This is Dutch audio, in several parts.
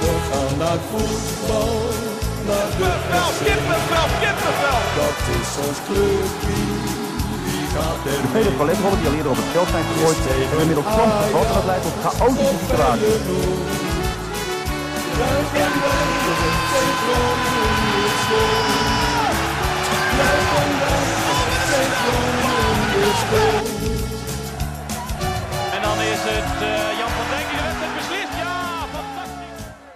We gaan naar voetbal, naar de Kippenvel, kippenvel, kippenvel. Dat is ons clubje, mee? Vele paletrollen die al eerder op het veld zijn gegooid, hebben inmiddels soms gevat. Dat leidt tot chaotische situaties. En dan is het eh,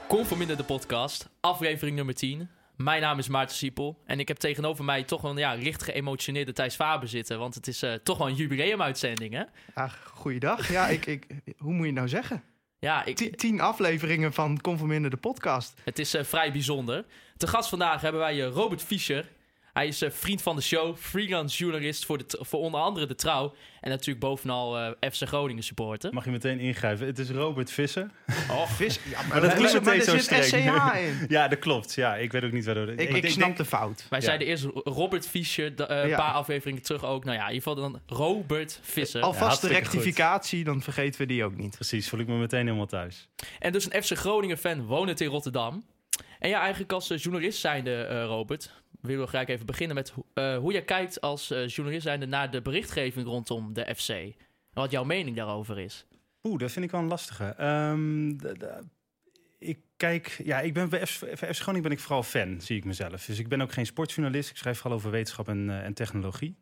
Conforminder de podcast, aflevering nummer 10. Mijn naam is Maarten Siepel en ik heb tegenover mij toch wel een ja, licht geëmotioneerde Thijs Faber zitten. Want het is eh, toch wel een jubileumuitzending, hè? Ja, goeiedag. Ja, ik, ik, hoe moet je het nou zeggen? Ja, ik, Ti- tien afleveringen van Conforminder de podcast. het is eh, vrij bijzonder. Te gast vandaag hebben wij eh, Robert Fischer. Hij is eh, vriend van de show, freelance journalist voor, de, voor onder andere De Trouw. En natuurlijk bovenal eh, FC Groningen supporter. Mag je meteen ingrijpen? Het is Robert Visser. Oh, Vis, ja, maar, dat maar, maar meteen er zo. SCH in. Ja, dat klopt. Ja, ik weet ook niet waardoor. Ik, ik, snap de fout. Wij Ja. zeiden eerst Robert Fischer, eh, een Ja. paar afleveringen terug ook. Nou ja, in ieder geval dan Robert Visser. Alvast de rectificatie, dan vergeten we die ook niet. Precies, voel ik me meteen helemaal thuis. En dus een FC Groningen fan, wonend in Rotterdam. En ja, eigenlijk als journalist zijnde, eh Robert, willen we graag even beginnen met ho- eh, hoe jij kijkt als eh, journalist naar de berichtgeving rondom de FC. En wat jouw mening daarover is. Oeh, dat vind ik wel een lastige. Ehm, de- de- ik kijk, ja, ik ben bij FC, Groningen ben ik vooral fan, zie ik mezelf. Dus ik ben ook geen sportjournalist. Ik schrijf vooral over wetenschap en, eh, en technologie.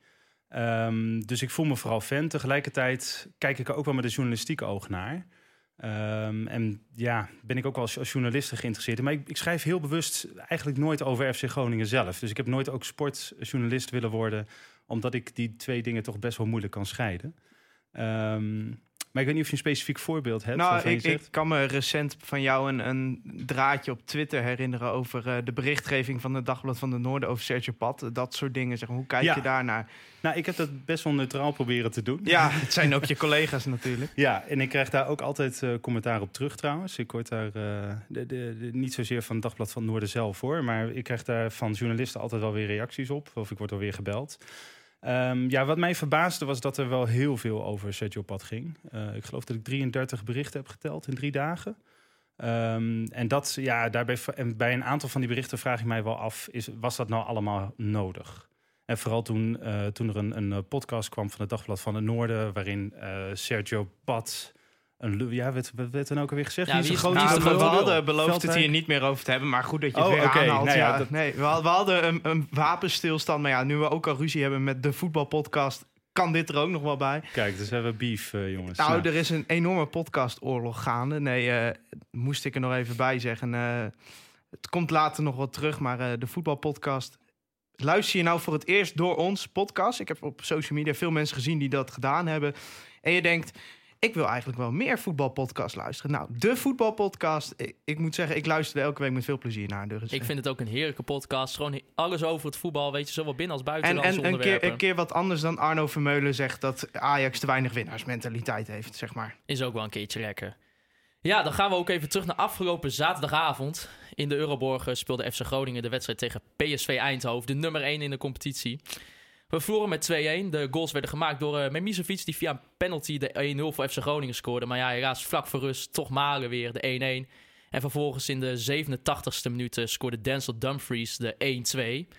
Ehm, dus ik voel me vooral fan. Tegelijkertijd kijk ik er ook wel met een journalistieke oog naar. Ehm, en ja, ben ik ook als, als journalist geïnteresseerd. Maar ik, ik schrijf heel bewust eigenlijk nooit over FC Groningen zelf. Dus ik heb nooit ook sportjournalist willen worden, omdat ik die twee dingen toch best wel moeilijk kan scheiden. Ehm, maar ik weet niet of je een specifiek voorbeeld hebt. Nou, ik, ik kan me recent van jou een, een draadje op Twitter herinneren over eh, de berichtgeving van het Dagblad van de Noorden over Sergio Pat. Dat soort dingen. Zeg. Hoe kijk Ja. je daarnaar? Nou, ik heb dat best wel neutraal proberen te doen. Ja, het zijn ook je collega's natuurlijk. Ja, en ik krijg daar ook altijd eh, commentaar op terug trouwens. Ik word daar eh, de, de, de- niet zozeer van het Dagblad van Noorden zelf hoor. Maar ik krijg daar van journalisten altijd wel weer reacties op. Of ik word alweer gebeld. Ehm, ja, wat mij verbaasde was dat er wel heel veel over Sergio Pad ging. Eh, ik geloof dat ik 33 berichten heb geteld in drie dagen. Ehm, en dat, ja, daarbij, en bij een aantal van die berichten vraag ik mij wel af: is, was dat nou allemaal nodig? En vooral toen, eh, toen er een, een eh, podcast kwam van het Dagblad van het Noorden, waarin Sergio Pad. Een, ja, werd, werd werd er nou ook alweer gezegd? Ja, Wie is- Nou, we, hadden beloofd het hier niet meer over te hebben, maar goed dat je het Oh, weer aanhaalt. Nou ja, ja, dat- nee, we, had- we hadden een, een wapenstilstand, maar ja, nu we ook al ruzie hebben met de voetbalpodcast, kan dit er ook nog wel bij. Kijk, dus hebben we beef, eh, jongens. Nou, Nou, er is een enorme podcastoorlog gaande. Nee, eh, moest ik er nog even bij zeggen. Eh, het komt later nog wat terug, maar eh, de voetbalpodcast. Luister je nou voor het eerst door ons podcast? Ik heb op social media veel mensen gezien die dat gedaan hebben. En je denkt, ik wil eigenlijk wel meer voetbalpodcast luisteren. Nou, de voetbalpodcast. Ik, ik moet zeggen, ik luister er elke week met veel plezier naar. Dus, Ik vind het ook een heerlijke podcast. Gewoon alles over het voetbal, weet je, zowel binnen als buiten en, en een, keer, een keer wat anders dan Arno Vermeulen zegt dat Ajax te weinig winnaarsmentaliteit heeft, zeg maar. Is ook wel een keertje lekker. Ja, dan gaan we ook even terug naar afgelopen zaterdagavond. In de Euroborg eh, speelde FC Groningen de wedstrijd tegen PSV Eindhoven, de nummer 1 in de competitie. We verloren met 2-1. De goals werden gemaakt door uh, Memizovic, die via een penalty de 1-0 voor FC Groningen scoorde. Maar ja, helaas vlak voor rust toch Malen weer de 1-1. En vervolgens in de 87ste minuut eh, scoorde Denzel Dumfries de 1-2.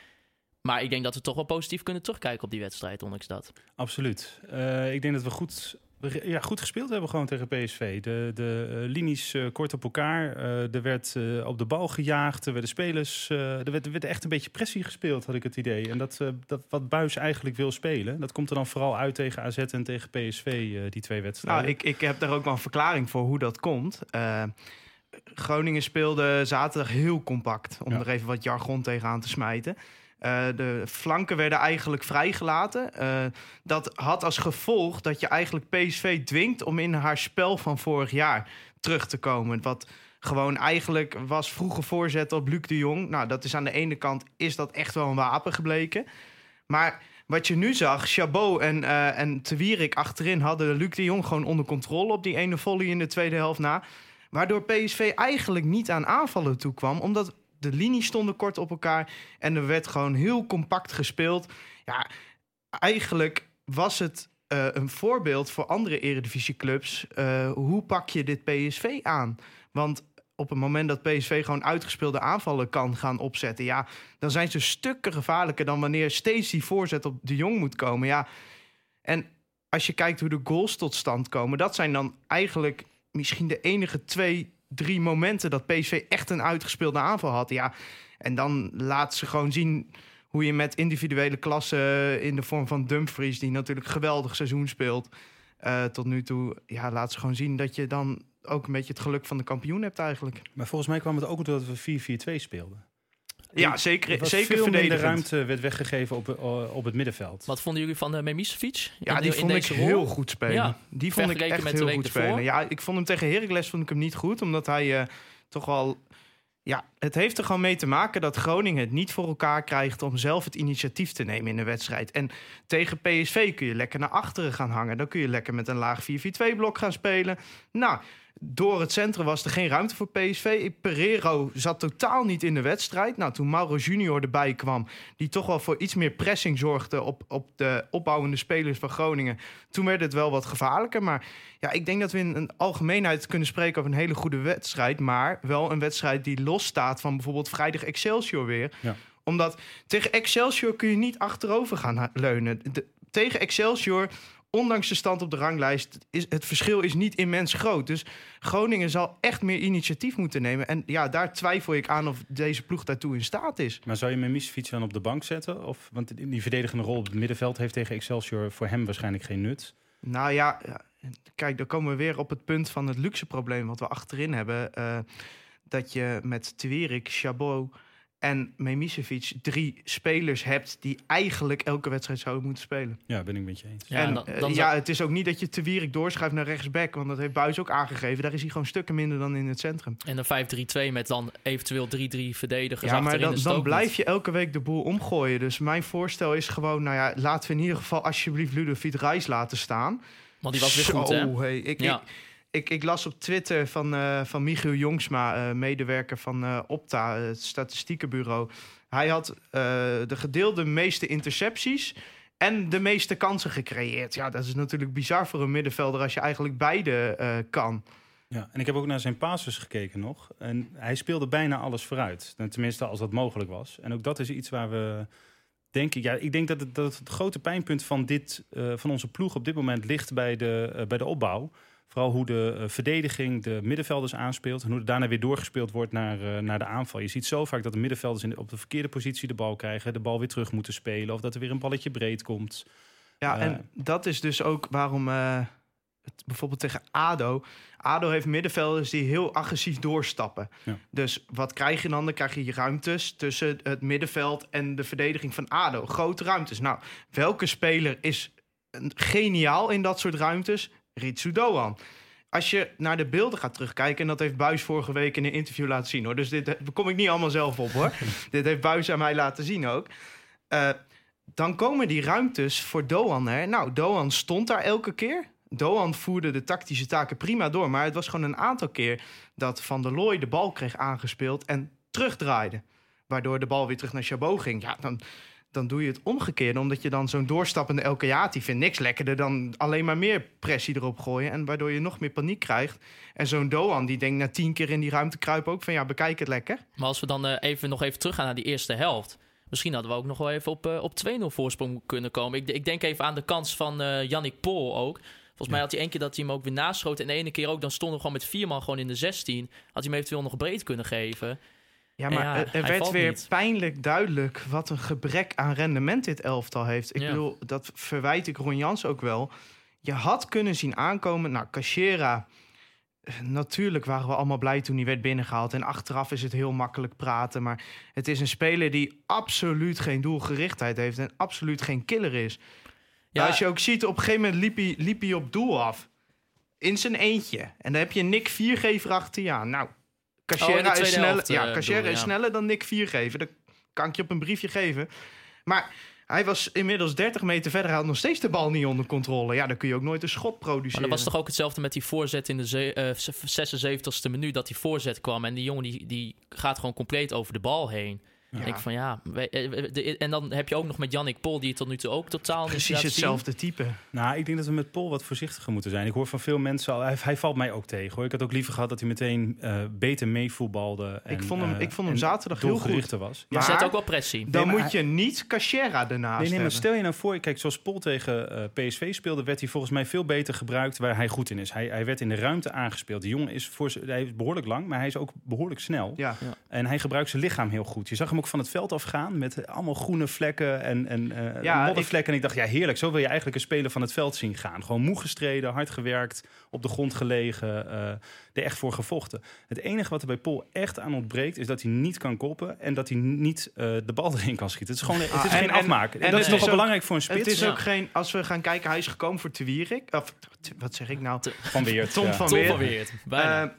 Maar ik denk dat we toch wel positief kunnen terugkijken op die wedstrijd, ondanks dat. Absoluut. Eh, ik denk dat we goed, ja, goed gespeeld hebben gewoon tegen PSV. De, de eh, linies eh, kort op elkaar. Eh, er werd op de bal gejaagd. Er werden spelers. er, werd, er werd echt een beetje pressie gespeeld, had ik het idee. En dat, dat wat Buis eigenlijk wil spelen, dat komt er dan vooral uit tegen AZ en tegen PSV, die twee wedstrijden. Nou, ik, ik heb daar ook wel een verklaring voor hoe dat komt. Groningen speelde zaterdag heel compact, om Ja. er even wat jargon tegenaan te smijten. Eh, de flanken werden eigenlijk vrijgelaten. Eh, dat had als gevolg dat je eigenlijk PSV dwingt om in haar spel van vorig jaar terug te komen. Wat gewoon eigenlijk was vroege voorzet op Luc de Jong. Nou, dat is aan de ene kant is dat echt wel een wapen gebleken. Maar wat je nu zag, Chabot en, eh en Te Wierik achterin hadden Luc de Jong gewoon onder controle op die ene volley in de tweede helft na. Waardoor PSV eigenlijk niet aan aanvallen toe kwam, omdat de linies stonden kort op elkaar en er werd gewoon heel compact gespeeld. Ja, eigenlijk was het eh, een voorbeeld voor andere eredivisieclubs. Eh hoe pak je dit PSV aan? Want op het moment dat PSV gewoon uitgespeelde aanvallen kan gaan opzetten, ja, dan zijn ze stukken gevaarlijker dan wanneer steeds die voorzet op de Jong moet komen. Ja, en als je kijkt hoe de goals tot stand komen, dat zijn dan eigenlijk misschien de enige twee, drie momenten dat PSV echt een uitgespeelde aanval had. Ja, en dan laat ze gewoon zien hoe je met individuele klassen in de vorm van Dumfries, die natuurlijk geweldig seizoen speelt, eh, tot nu toe, ja, laat ze gewoon zien dat je dan ook een beetje het geluk van de kampioen hebt eigenlijk. Maar volgens mij kwam het ook doordat we 4-4-2 speelden. Ja, zeker, Er zeker veel minder ruimte werd weggegeven op, eh, op het middenveld. Wat vonden jullie van uh, Memisevic? Ja, In- die in vond ik rol? heel goed spelen. Ja, die vond ik echt heel goed ervoor. spelen. Ja, ik vond hem tegen Heracles vond ik hem niet goed, omdat hij eh, toch wel... Ja, het heeft er gewoon mee te maken dat Groningen het niet voor elkaar krijgt om zelf het initiatief te nemen in de wedstrijd. En tegen PSV kun je lekker naar achteren gaan hangen. Dan kun je lekker met een laag 4-4-2-blok gaan spelen. Nou, door het centrum was er geen ruimte voor PSV. Pereiro zat totaal niet in de wedstrijd. Nou, toen Mauro Junior erbij kwam, die toch wel voor iets meer pressing zorgde op, op de opbouwende spelers van Groningen. Toen werd het wel wat gevaarlijker. Maar ja, ik denk dat we in een algemeenheid kunnen spreken over een hele goede wedstrijd. Maar wel een wedstrijd die losstaat van bijvoorbeeld vrijdag Excelsior weer. Ja. Omdat tegen Excelsior kun je niet achterover gaan leunen. De- tegen Excelsior, ondanks de stand op de ranglijst, is het verschil is niet immens groot. Dus Groningen zal echt meer initiatief moeten nemen. En ja, daar twijfel ik aan of deze ploeg daartoe in staat is. Maar zou je Memisevic dan op de bank zetten? Of, want die verdedigende rol op het middenveld heeft tegen Excelsior voor hem waarschijnlijk geen nut. Nou ja, kijk, dan komen we weer op het punt van het luxe probleem wat we achterin hebben. eh, dat je met Twierik, Chabot en Memisevic drie spelers hebt die eigenlijk elke wedstrijd zouden moeten spelen. Ja, ben ik met je eens. Ja, en dan- eh, dan ja, zou- het is ook niet dat je Twierik doorschuift naar rechtsback, want dat heeft Buis ook aangegeven. Daar is hij gewoon stukken minder dan in het centrum. En een 5-3-2 met dan eventueel 3-3 verdedigers Ja, maar dan, blijf je elke week de boel omgooien. Dus mijn voorstel is gewoon, nou ja, laten we in ieder geval alsjeblieft Ludovic Reis laten staan. Want die was weer goed, hè? Zo, hey, ik, Ja. ik, ik, ik las op Twitter van, eh, van Michiel Jongsma, eh, medewerker van eh, Opta, het statistiekenbureau. Hij had de gedeelde meeste intercepties en de meeste kansen gecreëerd. Ja, dat is natuurlijk bizar voor een middenvelder als je eigenlijk beide kan. Ja, en ik heb ook naar zijn passes gekeken nog. En hij speelde bijna alles vooruit. Nou, Tenminste, als dat mogelijk was. En ook dat is iets waar we, denk ik... Ja, ik denk dat het, dat het grote pijnpunt van, dit, van onze ploeg op dit moment ligt bij de, bij de opbouw. Vooral hoe de eh, verdediging de middenvelders aanspeelt. En hoe er daarna weer doorgespeeld wordt naar, eh, naar de aanval. Je ziet zo vaak dat de middenvelders in de- op de verkeerde positie de bal krijgen. De bal weer terug moeten spelen. Of dat er weer een balletje breed komt. Ja, Eh. en dat is dus ook waarom het, bijvoorbeeld tegen ADO... ADO heeft middenvelders die heel agressief doorstappen. Ja. Dus wat krijg je dan? Dan krijg je ruimtes tussen het middenveld en de verdediging van ADO. Grote ruimtes. Nou, welke speler is geniaal in dat soort ruimtes? Ritsu Doan. Als je naar de beelden gaat terugkijken... en dat heeft Buis vorige week in een interview laten zien... hoor. dus dit eh, kom ik niet allemaal zelf op, hoor. dit heeft Buis aan mij laten zien ook. Eh, dan komen die ruimtes voor Doan er. Nou, Doan stond daar elke keer. Doan voerde de tactische taken prima door. Maar het was gewoon een aantal keer dat Van der Looy de bal kreeg aangespeeld en terugdraaide. Waardoor de bal weer terug naar Chabot ging. Ja, dan, dan doe je het omgekeerde. Omdat je dan zo'n doorstappende El die vindt niks lekkerder dan alleen maar meer pressie erop gooien. En waardoor je nog meer paniek krijgt. En zo'n Doan die denkt na tien keer in die ruimte kruipen ook van ja, bekijk het lekker. Maar als we dan eh, even, nog even teruggaan naar die eerste helft. Misschien hadden we ook nog wel even op, eh, op 2-0 voorsprong kunnen komen. Ik, ik denk even aan de kans van eh Yannick Pol ook. Volgens mij had hij één keer dat hij hem ook weer naschoot. En de ene keer ook, dan stonden we gewoon met vier man gewoon in de 16. Had hij hem eventueel nog breed kunnen geven. Ja, maar Ja, er- er werd weer niet. pijnlijk duidelijk wat een gebrek aan rendement dit elftal heeft. Ik Ja. bedoel, dat verwijt ik Ron Jans ook wel. Je had kunnen zien aankomen, nou, Cachera... eh, Natuurlijk waren we allemaal blij toen hij werd binnengehaald. En achteraf is het heel makkelijk praten. Maar het is een speler die absoluut geen doelgerichtheid heeft. En absoluut geen killer is. Ja, Als je ook ziet, op een gegeven moment liep hij, liep hij op doel af. In zijn eentje. En dan heb je Nick Viergever achter je aan. Nou, Oh, de Cachera is, sneller, helft, ja, eh, is sneller dan Nick Viergever. Dat kan ik je op een briefje geven. Maar hij was inmiddels 30 meter verder. Hij had nog steeds de bal niet onder controle. Ja, dan kun je ook nooit een schot maar produceren. dat was toch ook hetzelfde met die voorzet in de ze- eh, 76ste minuut. Dat die voorzet kwam. En die jongen die, die gaat gewoon compleet over de bal heen. Ja. Ik van ja, eh, en dan heb je ook nog met Jannik Pol, die het tot nu toe ook totaal niet Precies zien. hetzelfde type. Nou, ik denk dat we met Paul wat voorzichtiger moeten zijn. Ik hoor van veel mensen al, hij, hij valt mij ook tegen. Hoor. Ik had ook liever gehad dat hij meteen eh, beter meevoetbalde. En, Ik vond hem- eh, ik vond hem zaterdag heel doelgerichter was. Maar zet ook wel pressie. Dan moet je niet Cachera ernaast Nee, nee, maar stel je nou voor, kijk, zoals Paul tegen eh, PSV speelde, werd hij volgens mij veel beter gebruikt waar hij goed in is. Hij, hij werd in de ruimte aangespeeld. De jongen is, voor, hij is behoorlijk lang, maar hij is ook behoorlijk snel. Ja. En hij gebruikt zijn lichaam heel goed. Je zag hem ook van het veld afgaan met allemaal groene vlekken en, en eh, Ja, moddervlekken. En ik dacht, ja, heerlijk. Zo wil je eigenlijk een speler van het veld zien gaan. Gewoon moe gestreden, hard gewerkt, op de grond gelegen, eh, er echt voor gevochten. Het enige wat er bij Paul echt aan ontbreekt, is dat hij niet kan koppen en dat hij niet eh, de bal erin kan schieten. Het is gewoon het Ah, is en- geen en- afmaken. En, en dat is nogal belangrijk voor een spits. Het is Ja. ook geen... Als we gaan kijken, hij is gekomen voor Te Wierik. Of, wat zeg ik nou? van Weert. Tom ja. van Tom Weert. van Weert. Bijna.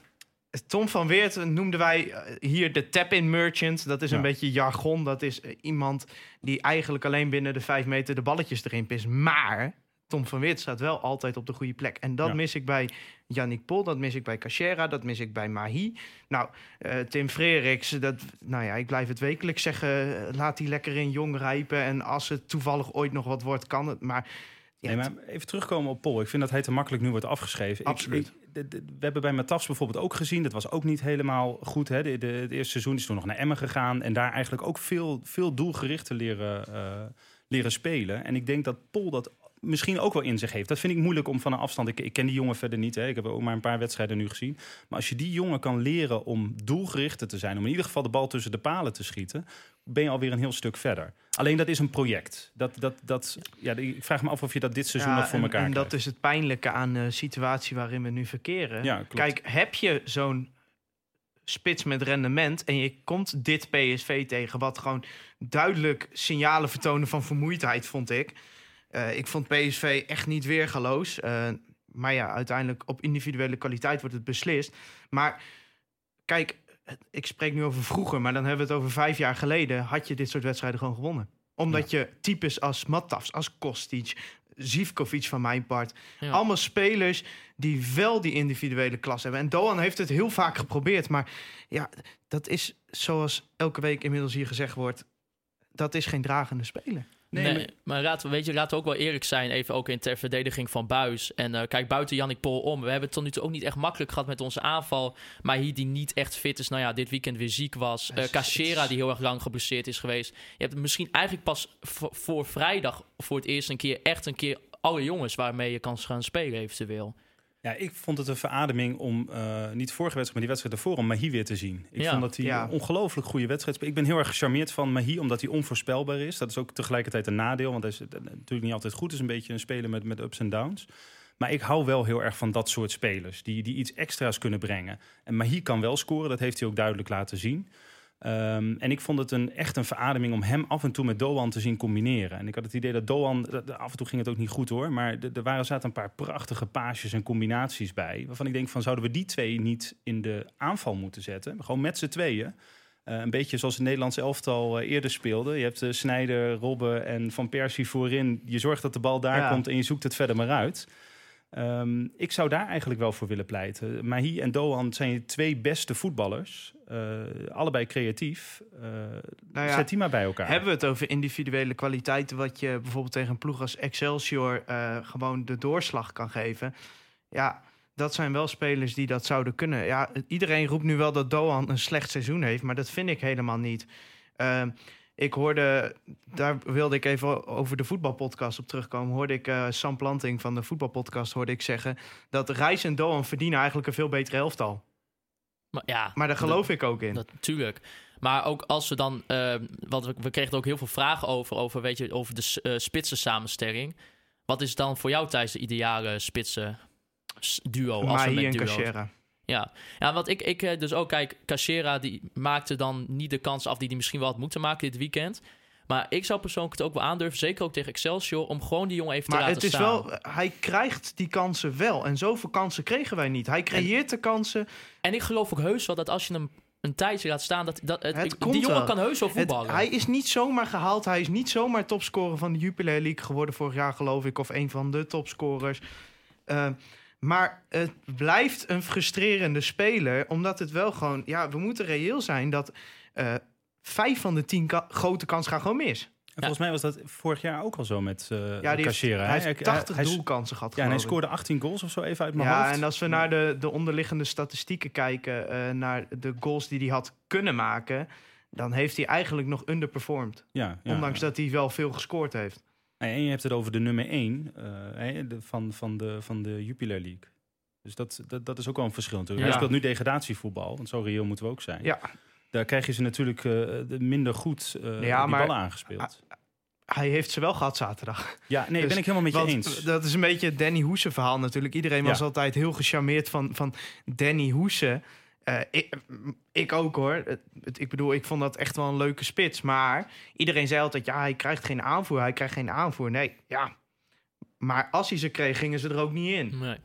Tom van Weert noemden wij eh, hier de tap-in merchant. Dat is een Ja. beetje jargon. Dat is eh, iemand die eigenlijk alleen binnen de vijf meter de balletjes erin pist. Maar Tom van Weert staat wel altijd op de goede plek. En dat Ja. mis ik bij Yannick Pol, dat mis ik bij Cachera, dat mis ik bij Mahi. Nou, eh, Tim Freriks, dat, nou ja, ik blijf het wekelijks zeggen. Laat die lekker in jong rijpen. En als het toevallig ooit nog wat wordt, kan het. Maar, ja, Nee, maar even terugkomen op Paul. Ik vind dat hij te makkelijk nu wordt afgeschreven. Absoluut. ik- we hebben bij Matafs bijvoorbeeld ook gezien. Dat was ook niet helemaal goed. Hè? De, het eerste seizoen is toen nog naar Emmen gegaan. En daar eigenlijk ook veel, veel doelgerichter leren, eh, leren spelen. En ik denk dat Paul dat misschien ook wel in zich heeft. Dat vind ik moeilijk om van een afstand... Ik, ik ken die jongen verder niet. Hè? Ik heb ook maar een paar wedstrijden nu gezien. Maar als je die jongen kan leren om doelgerichter te zijn... om in ieder geval de bal tussen de palen te schieten... ben je alweer een heel stuk verder. Alleen dat is een project. Dat, dat, dat, ja, ik vraag me af of je dat dit seizoen Ja, nog voor en, elkaar En krijgt. dat is het pijnlijke aan de situatie waarin we nu verkeren. Ja. Kijk, heb je zo'n spits met rendement en je komt dit PSV tegen, wat gewoon duidelijk signalen vertonen van vermoeidheid, vond ik. Eh, ik vond PSV echt niet weergaloos. Eh, maar ja, uiteindelijk op individuele kwaliteit wordt het beslist. Maar kijk, ik spreek nu over vroeger, maar dan hebben we het over vijf jaar geleden. Had je dit soort wedstrijden gewoon gewonnen. Omdat je types als Matafs, als Kostic, Zivkovic van mijn part. Ja. Allemaal spelers die wel die individuele klas hebben. En Doan heeft het heel vaak geprobeerd. Maar ja, dat is zoals elke week inmiddels hier gezegd wordt. Dat is geen dragende speler. Nee, maar- maar laten, we- weet je, laten we ook wel eerlijk zijn, even ook in ter verdediging van Buis. En eh, kijk, buiten Jannik Pol om. We hebben het tot nu toe ook niet echt makkelijk gehad met onze aanval. Maar hier die niet echt fit is, nou ja, dit weekend weer ziek was. Cachera, is- die heel erg lang geblesseerd is geweest. Je hebt misschien eigenlijk pas voor vrijdag voor het eerst een keer echt een keer alle jongens waarmee je kan gaan spelen eventueel. Ja, ik vond het een verademing om, eh, niet vorige wedstrijd, maar die wedstrijd ervoor, om Mahi weer te zien. Ik Ja. vond dat hij Ja. een ongelooflijk goede wedstrijd speelde. Ik ben heel erg gecharmeerd van Mahi, omdat hij onvoorspelbaar is. Dat is ook tegelijkertijd een nadeel, want hij is eh, natuurlijk niet altijd goed. Het is een beetje een speler met, met ups en downs. Maar ik hou wel heel erg van dat soort spelers, die, die iets extra's kunnen brengen. En Mahi kan wel scoren, dat heeft hij ook duidelijk laten zien. Ehm, en ik vond het een, echt een verademing om hem af en toe met Doan te zien combineren. En ik had het idee dat Doan, af en toe ging het ook niet goed hoor, maar er- waren, zaten een paar prachtige paasjes en combinaties bij. Waarvan ik denk van zouden we die twee niet in de aanval moeten zetten? Gewoon met z'n tweeën. Eh, een beetje zoals het Nederlands elftal eh, eerder speelde. Je hebt uh, Snijder, Robben en Van Persie voorin. Je zorgt dat de bal daar Ja. komt en je zoekt het verder maar uit. Ehm, ik zou daar eigenlijk wel voor willen pleiten. Mahi en Doan zijn twee beste voetballers. Eh, allebei creatief. Eh, Nou ja, Zet die maar bij elkaar. Hebben we het over individuele kwaliteiten, wat je bijvoorbeeld tegen een ploeg als Excelsior eh, gewoon de doorslag kan geven? Ja, dat zijn wel spelers die dat zouden kunnen. Ja, iedereen roept nu wel dat Doan een slecht seizoen heeft, maar dat vind ik helemaal niet. Ik hoorde, daar wilde ik even over de voetbalpodcast op terugkomen. Hoorde ik eh, Sam Planting van de voetbalpodcast hoorde ik zeggen dat Reis en Doan verdienen eigenlijk een veel betere elftal. Maar ja, Maar daar geloof ik ook in. Natuurlijk. Maar ook als we dan. eh, want we, we kregen er ook heel veel vragen over. Over, weet je, over de s- eh, spitsen samenstelling. Wat is dan voor jou thuis de ideale spitsen duo? Als we met en Cachera. Ja, ja want ik, ik eh, dus ook, kijk, Cachera die maakte dan niet de kans af die hij misschien wel had moeten maken dit weekend. Maar ik zou persoonlijk het ook wel aandurven, zeker ook tegen Excelsior, om gewoon die jongen even te Maar laten het is staan. wel, hij krijgt die kansen wel. En zoveel kansen kregen wij niet. Hij creëert de kansen. En ik geloof ook heus wel dat als je hem een tijdje laat staan, dat, dat het, Het die jongen wel. kan heus wel Het- voetballen. hij is niet zomaar gehaald. Hij is niet zomaar topscorer van de Jupiler League geworden vorig jaar, geloof ik. Of een van de topscorers. Eh, maar het blijft een frustrerende speler. Omdat het wel gewoon... Ja, we moeten reëel zijn dat... eh, vijf van de tien ka- grote kansen gaan gewoon mis. En volgens mij was dat vorig jaar ook al zo met eh Ja, die heeft, Cachera, hij heeft Hij- 80 hij- doelkansen gehad. Ja, en hij scoorde 18 goals of zo, even uit mijn Ja, hoofd. en als we naar de, de onderliggende statistieken kijken, eh, naar de goals die hij had kunnen maken, dan heeft hij eigenlijk nog underperformed. ja, ja, ondanks ja. dat hij wel veel gescoord heeft. En je hebt het over de nummer 1 van, van, de, van de Jupiler League. Dus dat, dat, dat is ook wel een verschil natuurlijk. Ja. Hij speelt nu degradatievoetbal, want zo reëel moeten we ook zijn. Ja, Daar krijg je ze natuurlijk eh, de minder goed eh Ja, die ballen aangespeeld. hij heeft ze wel gehad zaterdag. ja, nee, dus- ben ik helemaal met je eens. dat is een beetje het Danny Hoesen verhaal natuurlijk. Iedereen was Ja. altijd heel gecharmeerd van, van Danny Hoesen. Eh, ik, ik ook hoor. Het- het- ik bedoel, ik vond dat echt wel een leuke spits. Maar iedereen zei altijd, ja, hij krijgt geen aanvoer. Hij krijgt geen aanvoer. Nee, ja. Maar als hij ze kreeg, gingen ze er ook niet in. Nee.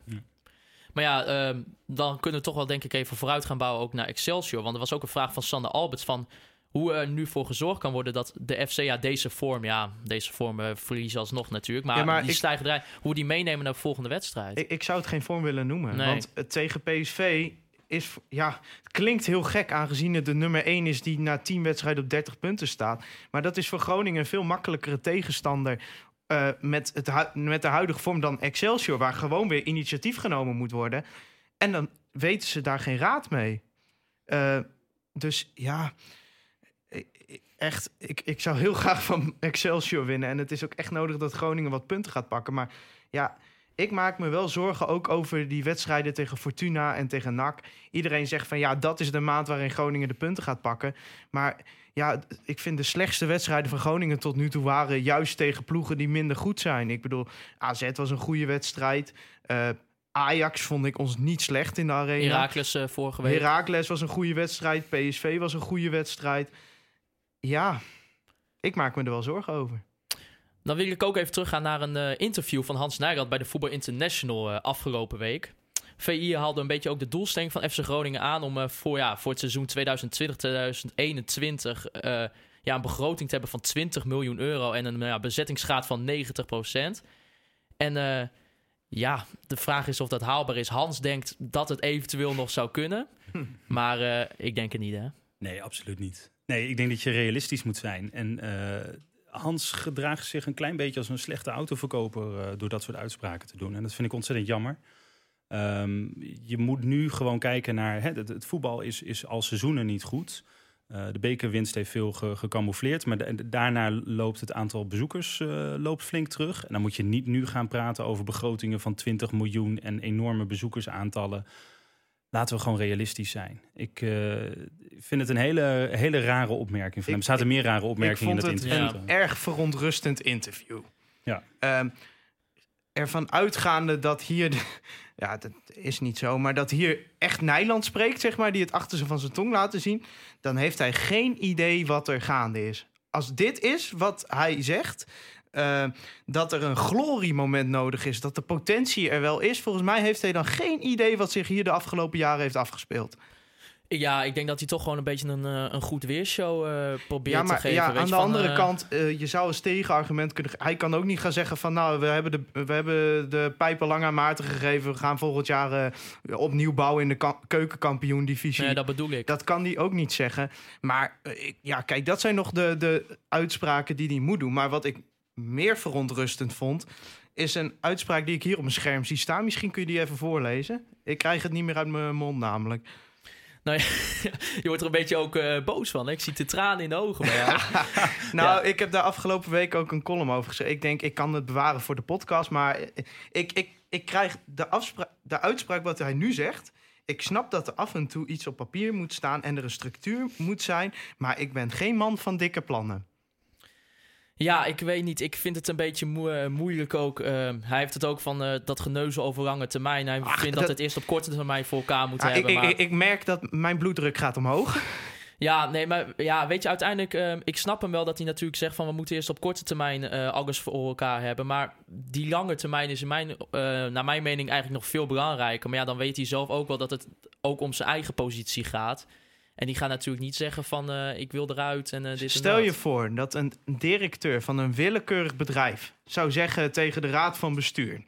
Maar ja, ehm, dan kunnen we toch wel denk ik even vooruit gaan bouwen ook naar Excelsior. Want er was ook een vraag van Sander Alberts van hoe er nu voor gezorgd kan worden dat de FC ja, deze vorm, ja, deze vorm eh, verliezen alsnog natuurlijk. Maar, Ja, maar die ik- stijgen eruit, hoe die meenemen naar de volgende wedstrijd. Ik, ik zou het geen vorm willen noemen. Nee. Want het tegen PSV is, ja, het klinkt heel gek aangezien het de nummer 1 is die na 10 wedstrijden op 30 punten staat. Maar dat is voor Groningen een veel makkelijkere tegenstander eh, met, het, met de huidige vorm dan Excelsior, waar gewoon weer initiatief genomen moet worden. En dan weten ze daar geen raad mee. Eh, dus ja, i- i- echt, ik, ik zou heel graag van Excelsior winnen. En het is ook echt nodig dat Groningen wat punten gaat pakken. Maar ja, ik maak me wel zorgen ook over die wedstrijden tegen Fortuna en tegen NAC. Iedereen zegt van ja, dat is de maand waarin Groningen de punten gaat pakken. Maar ja, ik vind de slechtste wedstrijden van Groningen tot nu toe waren juist tegen ploegen die minder goed zijn. Ik bedoel, AZ was een goede wedstrijd. Eh, Ajax vond ik ons niet slecht in de arena. Heracles eh, vorige week. Heracles was een goede wedstrijd. PSV was een goede wedstrijd. Ja, ik maak me er wel zorgen over. Dan wil ik ook even teruggaan naar een eh, interview van Hans Nijland bij de Voetbal International eh, afgelopen week. VI haalde een beetje ook de doelstelling van FC Groningen aan om eh, voor, ja, voor het seizoen 2020-2021 eh, ja, een begroting te hebben van 20 miljoen euro en een ja, bezettingsgraad van 90% En ja, de vraag is of dat haalbaar is. Hans denkt dat het eventueel nog zou kunnen, maar ik denk het niet hè. Nee, absoluut niet. Nee, ik denk dat je realistisch moet zijn. En Hans gedraagt zich een klein beetje als een slechte autoverkoper eh, door dat soort uitspraken te doen. En dat vind ik ontzettend jammer. Ehm, je moet nu gewoon kijken naar. Hè, het, voetbal is, is al seizoenen niet goed. Eh, de bekerwinst heeft veel ge- gecamoufleerd. Maar da- daarna loopt het aantal bezoekers eh, loopt flink terug. En dan moet je niet nu gaan praten over begrotingen van 20 miljoen en enorme bezoekersaantallen. Laten we gewoon realistisch zijn. Ik vind het een hele, hele rare opmerking van hem. Er zaten meer rare opmerkingen in vond het het interview. een erg verontrustend interview. Ja. Ehm, ervan uitgaande dat hier... de- ja, dat is niet zo, maar dat hier echt Nijland spreekt, zeg maar... die het achter ze van zijn tong laten zien... dan heeft hij geen idee wat er gaande is. Als dit is wat hij zegt... eh, dat er een gloriemoment nodig is, dat de potentie er wel is. Volgens mij heeft hij dan geen idee wat zich hier de afgelopen jaren heeft afgespeeld. Ja, ik denk dat hij toch gewoon een beetje een, eh, een goed weershow eh, probeert Ja, maar te geven. ja, weet aan je, de van, andere eh, kant, je zou als tegenargument kunnen... Hij kan ook niet gaan zeggen van... nou, we hebben de, we hebben de pijpen lang aan Maarten gegeven... we gaan volgend jaar opnieuw bouwen in de ka- keukenkampioen-divisie. Nee, dat bedoel ik. Dat kan hij ook niet zeggen. Maar ja, kijk, dat zijn nog de, de uitspraken die hij moet doen. Maar wat ik meer verontrustend vond... is een uitspraak die ik hier op mijn scherm zie staan. Misschien kun je die even voorlezen. Ik krijg het niet meer uit mijn mond namelijk. Nou, ja, je wordt er een beetje ook eh, boos van. Hè? Ik zie de tranen in de ogen bij jou. Nou, Ja. ik heb daar afgelopen week ook een column over geschreven. Ik denk, ik kan het bewaren voor de podcast. Maar ik, ik, ik krijg de, afspra- de uitspraak wat hij nu zegt. Ik snap dat er af en toe iets op papier moet staan en er een structuur moet zijn. Maar ik ben geen man van dikke plannen. Ja, ik weet niet. Ik vind het een beetje moe- eh, moeilijk ook. Eh, hij heeft het ook van eh, dat geneuzel over lange termijn. Hij Ach, vindt dat, dat- het eerst op korte termijn voor elkaar moet Ah, hebben. ik, maar... ik, ik merk dat mijn bloeddruk gaat omhoog. Ja, nee, maar ja, weet je, uiteindelijk, eh, ik snap hem wel dat hij natuurlijk zegt van we moeten eerst op korte termijn eh, alles voor elkaar hebben. Maar die lange termijn is in mijn, naar mijn mening eigenlijk nog veel belangrijker. Maar ja, dan weet hij zelf ook wel dat het ook om zijn eigen positie gaat. En die gaat natuurlijk niet zeggen van eh, ik wil eruit en eh, dit Stel je voor dat een directeur van een willekeurig bedrijf zou zeggen tegen de raad van bestuur: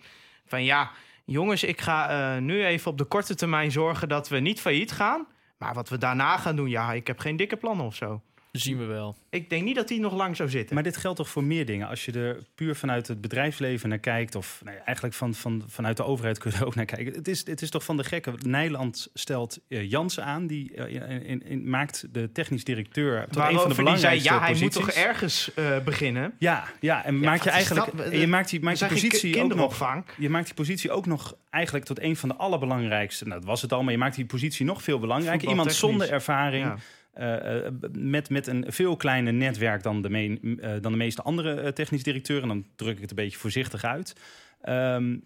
van ja, jongens, ik ga eh, nu even op de korte termijn zorgen dat we niet failliet gaan. Maar wat we daarna gaan doen, ja, ik heb geen dikke plannen of zo. Zien we wel. Ik denk niet dat hij nog lang zou zitten. Maar dit geldt toch voor meer dingen? Als je er puur vanuit het bedrijfsleven naar kijkt, of nou ja, eigenlijk van, van, vanuit de overheid kun je er ook naar kijken. Het is, het is toch van de gekke. Nijland stelt uh, Jansen aan, die uh, in, in, maakt de technisch directeur tot een van de belangrijkste zei, ja, hij posities. moet toch ergens uh, beginnen. Ja, ja, en Ja, maak je eigenlijk, dat? je maakt die, maakt die positie ook nog, kinderopvang. je maakt die positie ook nog eigenlijk tot een van de allerbelangrijkste. Nou, dat was het al, maar je maakt die positie nog veel belangrijker. Iemand zonder ervaring. Ja. Eh, eh, met, met een veel kleiner netwerk dan de, me- eh, dan de meeste andere technisch directeuren. Dan druk ik het een beetje voorzichtig uit. Ehm,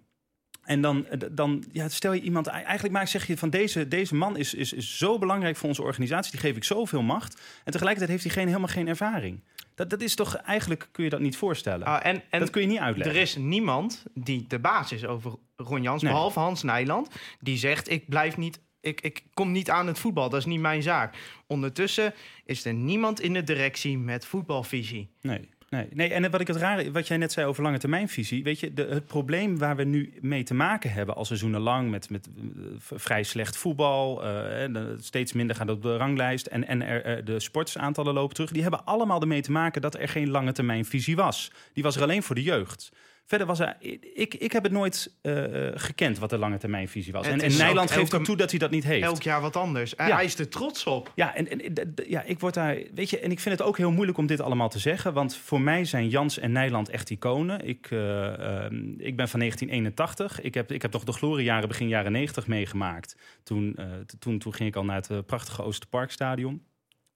en dan, dan ja, stel je iemand... Eigenlijk maak, zeg je van deze, deze man is, is, is zo belangrijk voor onze organisatie. Die geef ik zoveel macht. En tegelijkertijd heeft hij geen, helemaal geen ervaring. Dat, dat is toch... Eigenlijk kun je dat niet voorstellen. Ah, en, en dat kun je niet uitleggen. er is niemand die de baas is over Ron Jans, Nee. behalve Hans Nijland, die zegt: Ik blijf niet. Ik, ik kom niet aan het voetbal, dat is niet mijn zaak. Ondertussen is er niemand in de directie met voetbalvisie. Nee. Nee, nee, en wat ik het rare, wat jij net zei over lange termijnvisie, weet je, de, het probleem waar we nu mee te maken hebben al seizoenen lang met, met eh, vrij slecht voetbal, eh, eh, steeds minder gaat op de ranglijst en, en de sportsaantallen lopen terug, die hebben allemaal ermee te maken dat er geen lange termijnvisie was. Die was er alleen voor de jeugd. Verder was er, ik, ik heb het nooit eh, eh, gekend wat de lange termijnvisie was. Het En, en Nederland geeft elke- ook toe dat hij dat niet heeft. Elk jaar wat anders. Ja. Hij is er trots op. Ja, en, en ja, ik word daar. Weet je, en ik vind het ook heel moeilijk om dit allemaal te zeggen. Want voor mij zijn Jans en Nijland echt iconen. Ik, eh, ehm, ik ben van 1981. Ik heb, ik heb toch de gloriejaren begin jaren 90 meegemaakt. Toen, toen, toen ging ik al naar het prachtige Oosterparkstadion.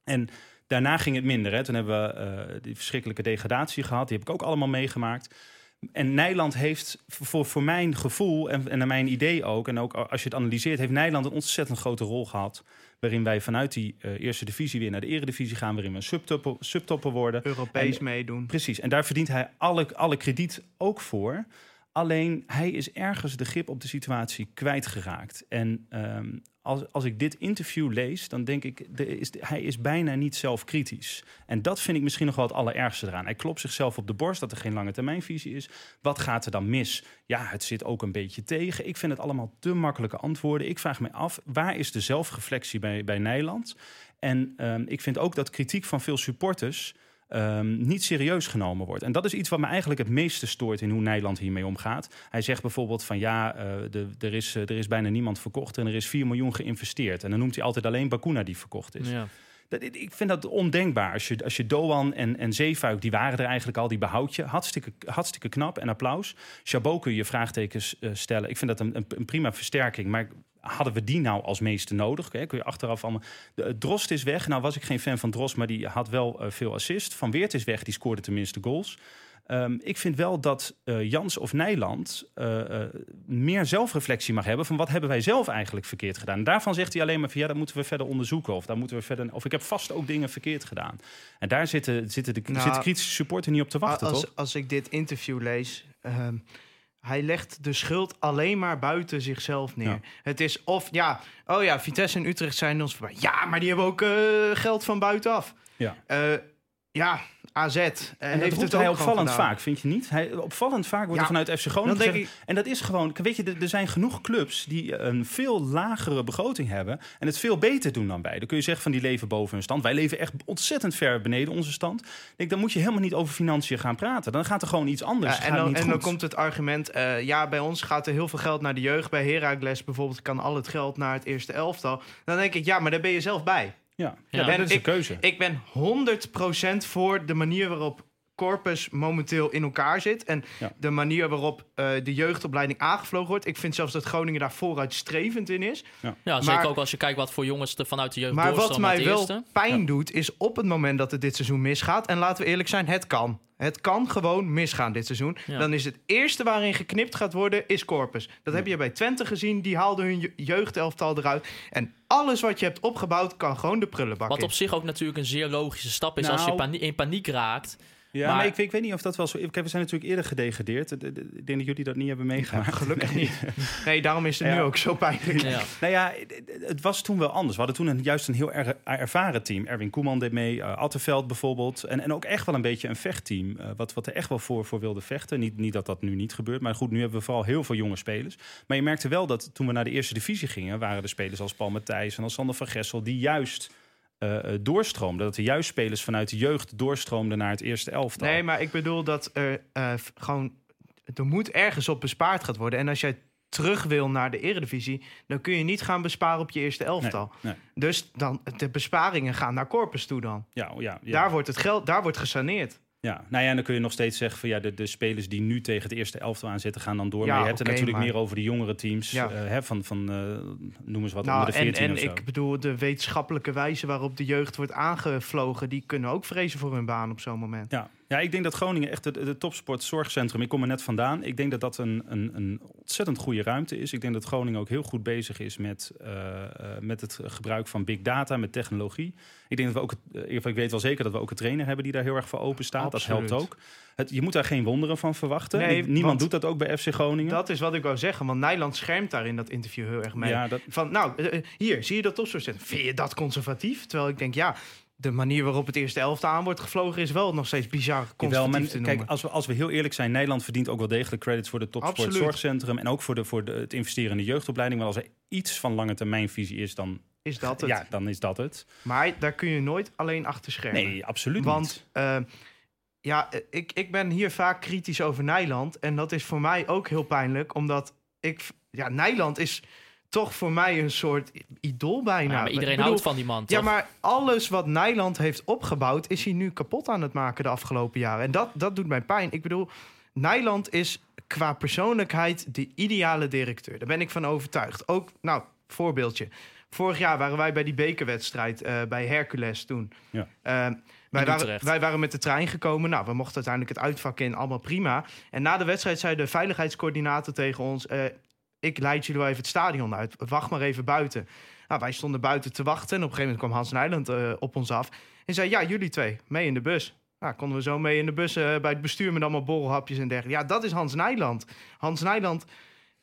En daarna ging het minder. Hè. Toen hebben we die verschrikkelijke degradatie gehad. Die heb ik ook allemaal meegemaakt. En Nijland heeft voor, voor mijn gevoel en, en naar mijn idee ook... en ook als je het analyseert... heeft Nijland een ontzettend grote rol gehad... waarin wij vanuit die eh, eerste divisie weer naar de eredivisie gaan... waarin we een subtopper, subtopper worden. Europees En- meedoen. Precies, en daar verdient hij alle, alle krediet ook voor. Alleen hij is ergens de grip op de situatie kwijtgeraakt. En ehm, als, als ik dit interview lees, dan denk ik, er is, hij is bijna niet zelfkritisch. En dat vind ik misschien nog wel het allerergste eraan. Hij klopt zichzelf op de borst dat er geen lange termijnvisie is. Wat gaat er dan mis? Ja, het zit ook een beetje tegen. Ik vind het allemaal te makkelijke antwoorden. Ik vraag me af, waar is de zelfreflectie bij, bij Nederland? En ehm, ik vind ook dat kritiek van veel supporters ehm, niet serieus genomen wordt. En dat is iets wat me eigenlijk het meeste stoort in hoe Nederland hiermee omgaat. Hij zegt bijvoorbeeld van ja, eh, de, er, is, eh, er is bijna niemand verkocht en er is 4 miljoen geïnvesteerd. En dan noemt hij altijd alleen Bakuna die verkocht is. Ja. Dat, ik- vind dat ondenkbaar. Als je, als je Doan en, en Zeefuik, die waren er eigenlijk al, die behoud je. Hartstikke, hartstikke knap en applaus. Chabot kun je vraagtekens eh, stellen. Ik vind dat een, een, een prima versterking. Maar hadden we die nou als meeste nodig? Hè? Kun je achteraf allemaal... De, eh, Drost is weg. Nou was ik geen fan van Drost, maar die had wel eh, veel assist. Van Weert is weg, die scoorde tenminste goals. Ehm, ik vind wel dat eh, Jans of Nijland meer zelfreflectie mag hebben van wat hebben wij zelf eigenlijk verkeerd gedaan. En daarvan zegt hij alleen maar van ja, dat moeten we verder onderzoeken of daar moeten we verder of ik heb vast ook dingen verkeerd gedaan. En daar zitten, zitten de Nou, zitten kritische supporter niet op te wachten, als, toch? als ik dit interview lees, ehm, hij legt de schuld alleen maar buiten zichzelf neer. Ja. Het is of ja, oh ja, Vitesse en Utrecht zijn ons voorbij. Ja, maar die hebben ook eh, geld van buitenaf. Ja. Eh, ja, AZ eh, En dat heeft het hij opvallend vaak, vind je niet? Hij, opvallend vaak wordt Ja, er vanuit FC Groningen. En dat is gewoon... Weet je, er, zijn genoeg clubs die een veel lagere begroting hebben... en het veel beter doen dan wij. Dan kun je zeggen van die leven boven hun stand. Wij leven echt ontzettend ver beneden onze stand. Denk, dan moet je helemaal niet over financiën gaan praten. Dan gaat er gewoon iets anders. Ja, en dan, en dan komt het argument, eh, ja, bij ons gaat er heel veel geld naar de jeugd. Bij Heracles bijvoorbeeld kan al het geld naar het eerste elftal. Dan denk ik, ja, maar daar ben je zelf bij. Ja, Ja, ja, en dat is een ik- keuze. Ik ben 100% voor de manier waarop Corpus momenteel in elkaar zit. En Ja. de manier waarop eh, de jeugdopleiding aangevlogen wordt. Ik vind zelfs dat Groningen daar vooruitstrevend in is. Ja, zeker Maar- ook als je kijkt wat voor jongens er vanuit de jeugd Maar wat mij wel eerste. pijn doet, is op het moment dat het dit seizoen misgaat. En laten we eerlijk zijn, het kan. Het kan gewoon misgaan dit seizoen. Ja. Dan is het eerste waarin geknipt gaat worden, is Corpus. Dat heb je bij Twente gezien. Die haalden hun je- jeugdelftal eruit. En alles wat je hebt opgebouwd, kan gewoon de prullenbak Wat in. op zich ook natuurlijk een zeer logische stap is als je Nou- pani- in paniek raakt. Ja, Maar- ik, weet- ik weet niet of dat wel zo... Kijk, we zijn natuurlijk eerder gedegradeerd. Ik denk dat jullie dat niet hebben meegemaakt. Gelukkig niet. Nee, daarom is het Ja. nu ook zo pijnlijk. Ja. Nou ja, het- was toen wel anders. We hadden toen een, juist een heel erg ervaren team. Erwin Koeman deed mee, uh, Attenveld bijvoorbeeld. En, en ook echt wel een beetje een vechtteam. eh, wat, wat er echt wel voor, voor wilde vechten. Niet, niet dat dat nu niet gebeurt. Maar goed, nu hebben we vooral heel veel jonge spelers. Maar je merkte wel dat toen we naar de eerste divisie gingen... waren er spelers als Paul Matthijs en als Sander van Gessel... die juist eh, doorstroomde. Dat er juist spelers vanuit de jeugd doorstroomden naar het eerste elftal. Nee, maar ik bedoel dat er eh, gewoon... Er moet ergens op bespaard gaat worden. En als jij terug wil naar de eredivisie... dan kun je niet gaan besparen op je eerste elftal. nee. Dus dan, de besparingen gaan naar Corpus toe dan. Ja, oh ja, ja. Daar wordt het geld, daar wordt gesaneerd. Ja, nou ja, en dan kun je nog steeds zeggen van ja, de, de spelers die nu tegen het eerste elftal aanzetten gaan dan door. Ja, maar je hebt het natuurlijk maar- meer over de jongere teams. Ja. eh, hè, van, van eh, noem eens wat, Nou, onder de en 14 en of zo. ik bedoel, de wetenschappelijke wijze waarop de jeugd wordt aangevlogen... die kunnen ook vrezen voor hun baan op zo'n moment. Ja. Ja, ik denk dat Groningen echt het, het topsportzorgcentrum, ik kom er net vandaan. Ik denk dat dat een, een, een ontzettend goede ruimte is. Ik denk dat Groningen ook heel goed bezig is met, eh, eh, met het gebruik van big data, met technologie. Ik denk dat we ook, het, eh, ik weet wel zeker dat we ook een trainer hebben die daar heel erg voor open staat. Dat helpt ook. Het, je moet daar geen wonderen van verwachten. Nee, niemand doet dat ook bij FC Groningen. Dat is wat ik wou zeggen, want Nijland schermt daar in dat interview heel erg mee. ja, dat, Van, nou, hier, zie je dat topsportcentrum? Vind je dat conservatief? Terwijl ik denk, ja, de manier waarop het eerste elftal aan wordt gevlogen... is wel nog steeds bizar maar te noemen. kijk, als we, als we heel eerlijk zijn, Nederland verdient ook wel degelijk credits voor de topsportzorgcentrum en ook voor, de, voor de, het investeren in de jeugdopleiding. Maar als er iets van lange termijnvisie is, dan, is dat het? ja, dan is dat het. Maar daar kun je nooit alleen achter schermen. Nee, absoluut Want niet. eh, ja, ik, ik ben hier vaak kritisch over Nijland. En dat is voor mij ook heel pijnlijk, omdat ik... Ja, Nijland is toch voor mij een soort idool bijna. Ja, maar iedereen bedoel, houdt van die man, Ja, toch? maar alles wat Nijland heeft opgebouwd, is hij nu kapot aan het maken de afgelopen jaren. En dat, dat doet mij pijn. Ik bedoel, Nijland is qua persoonlijkheid de ideale directeur. Daar ben ik van overtuigd. Ook, nou, voorbeeldje. Vorig jaar waren wij bij die bekerwedstrijd eh, bij Hercules toen. Ja. Eh, wij, waren, wij waren met de trein gekomen. Nou, we mochten uiteindelijk het uitvak in, allemaal prima. En na de wedstrijd zei de veiligheidscoördinator tegen ons... eh, ik leid jullie wel even het stadion uit. Wacht maar even buiten. Nou, wij stonden buiten te wachten. En op een gegeven moment kwam Hans Nijland eh, op ons af. En zei, ja, jullie twee, mee in de bus. Nou, konden we zo mee in de bus eh, bij het bestuur... met allemaal borrelhapjes en dergelijke. Ja, dat is Hans Nijland. Hans Nijland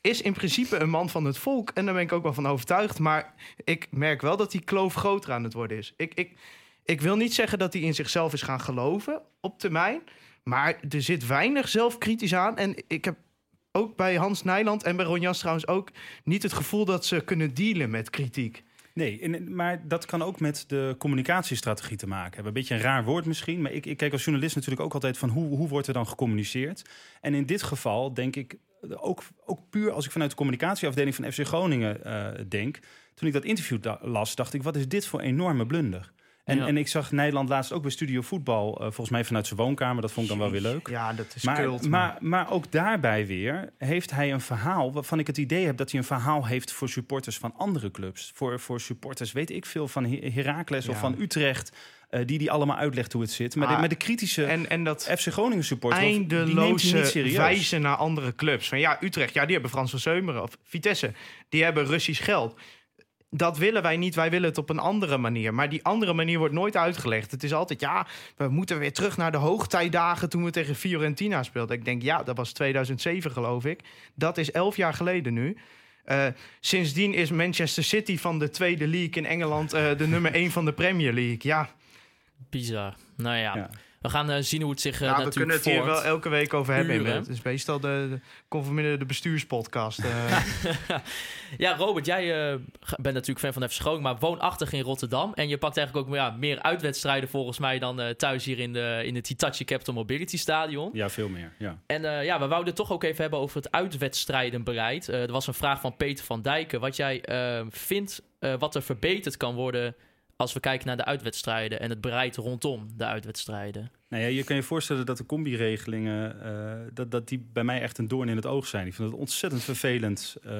is in principe een man van het volk. En daar ben ik ook wel van overtuigd. Maar ik merk wel dat die kloof groter aan het worden is. Ik, ik, ik wil niet zeggen dat hij in zichzelf is gaan geloven op termijn. Maar er zit weinig zelfkritisch aan. En ik heb ook bij Hans Nijland en bij Ron Jans trouwens ook niet het gevoel dat ze kunnen dealen met kritiek. Nee, en, maar dat kan ook met de communicatiestrategie te maken hebben. Een beetje een raar woord misschien, maar ik, ik kijk als journalist natuurlijk ook altijd van hoe, hoe wordt er dan gecommuniceerd. En in dit geval denk ik, ook, ook puur als ik vanuit de communicatieafdeling van FC Groningen eh, denk, toen ik dat interview las, dacht ik, wat is dit voor enorme blunder? En, Ja. en ik zag Nederland laatst ook bij Studio Voetbal, eh, volgens mij vanuit zijn woonkamer, dat vond ik dan wel weer leuk. Ja, dat is Maar, cult. maar, maar ook daarbij weer heeft hij een verhaal waarvan ik het idee heb dat hij een verhaal heeft voor supporters van andere clubs. Voor, voor supporters, weet ik veel, van Her- Heracles of van Utrecht, eh, die die allemaal uitlegt hoe het zit. Maar, de, Ah, maar de kritische en, en dat FC Groningen supporter, die neemt hij niet eindeloze wijzen naar andere clubs. Van ja, Utrecht, ja, die hebben Frans van Seumeren. Of Vitesse, die hebben Russisch geld. Dat willen wij niet, wij willen het op een andere manier. Maar die andere manier wordt nooit uitgelegd. Het is altijd, ja, we moeten weer terug naar de hoogtijdagen... toen we tegen Fiorentina speelden. Ik denk, ja, dat was 2007 geloof ik. Dat is elf jaar geleden nu. Eh, sindsdien is Manchester City van de tweede league in Engeland... eh, de nummer één van de Premier League. Ja, Bizar. Nou ja, Ja. We gaan eh, zien hoe het zich uh, Nou, we natuurlijk kunnen het hier wel elke week over hebben. Uren. Het is meestal de, de conforminder de bestuurspodcast. eh. Ja, Robert, jij eh, bent natuurlijk fan van FC Groningen, maar woonachtig in Rotterdam. En je pakt eigenlijk ook ja, meer uitwedstrijden volgens mij dan eh, thuis hier in, de, in het Hitachi Capital Mobility Stadion. Ja, veel meer. Ja. En eh, ja, we wouden het toch ook even hebben over het uitwedstrijdenbeleid. Eh er was een vraag van Peter van Dijken. Wat jij eh, vindt eh, wat er verbeterd kan worden als we kijken naar de uitwedstrijden en het bereid rondom de uitwedstrijden. Nou ja, je kan je voorstellen dat de combi-regelingen, eh, dat, dat die bij mij echt een doorn in het oog zijn. Ik vind het ontzettend vervelend. Eh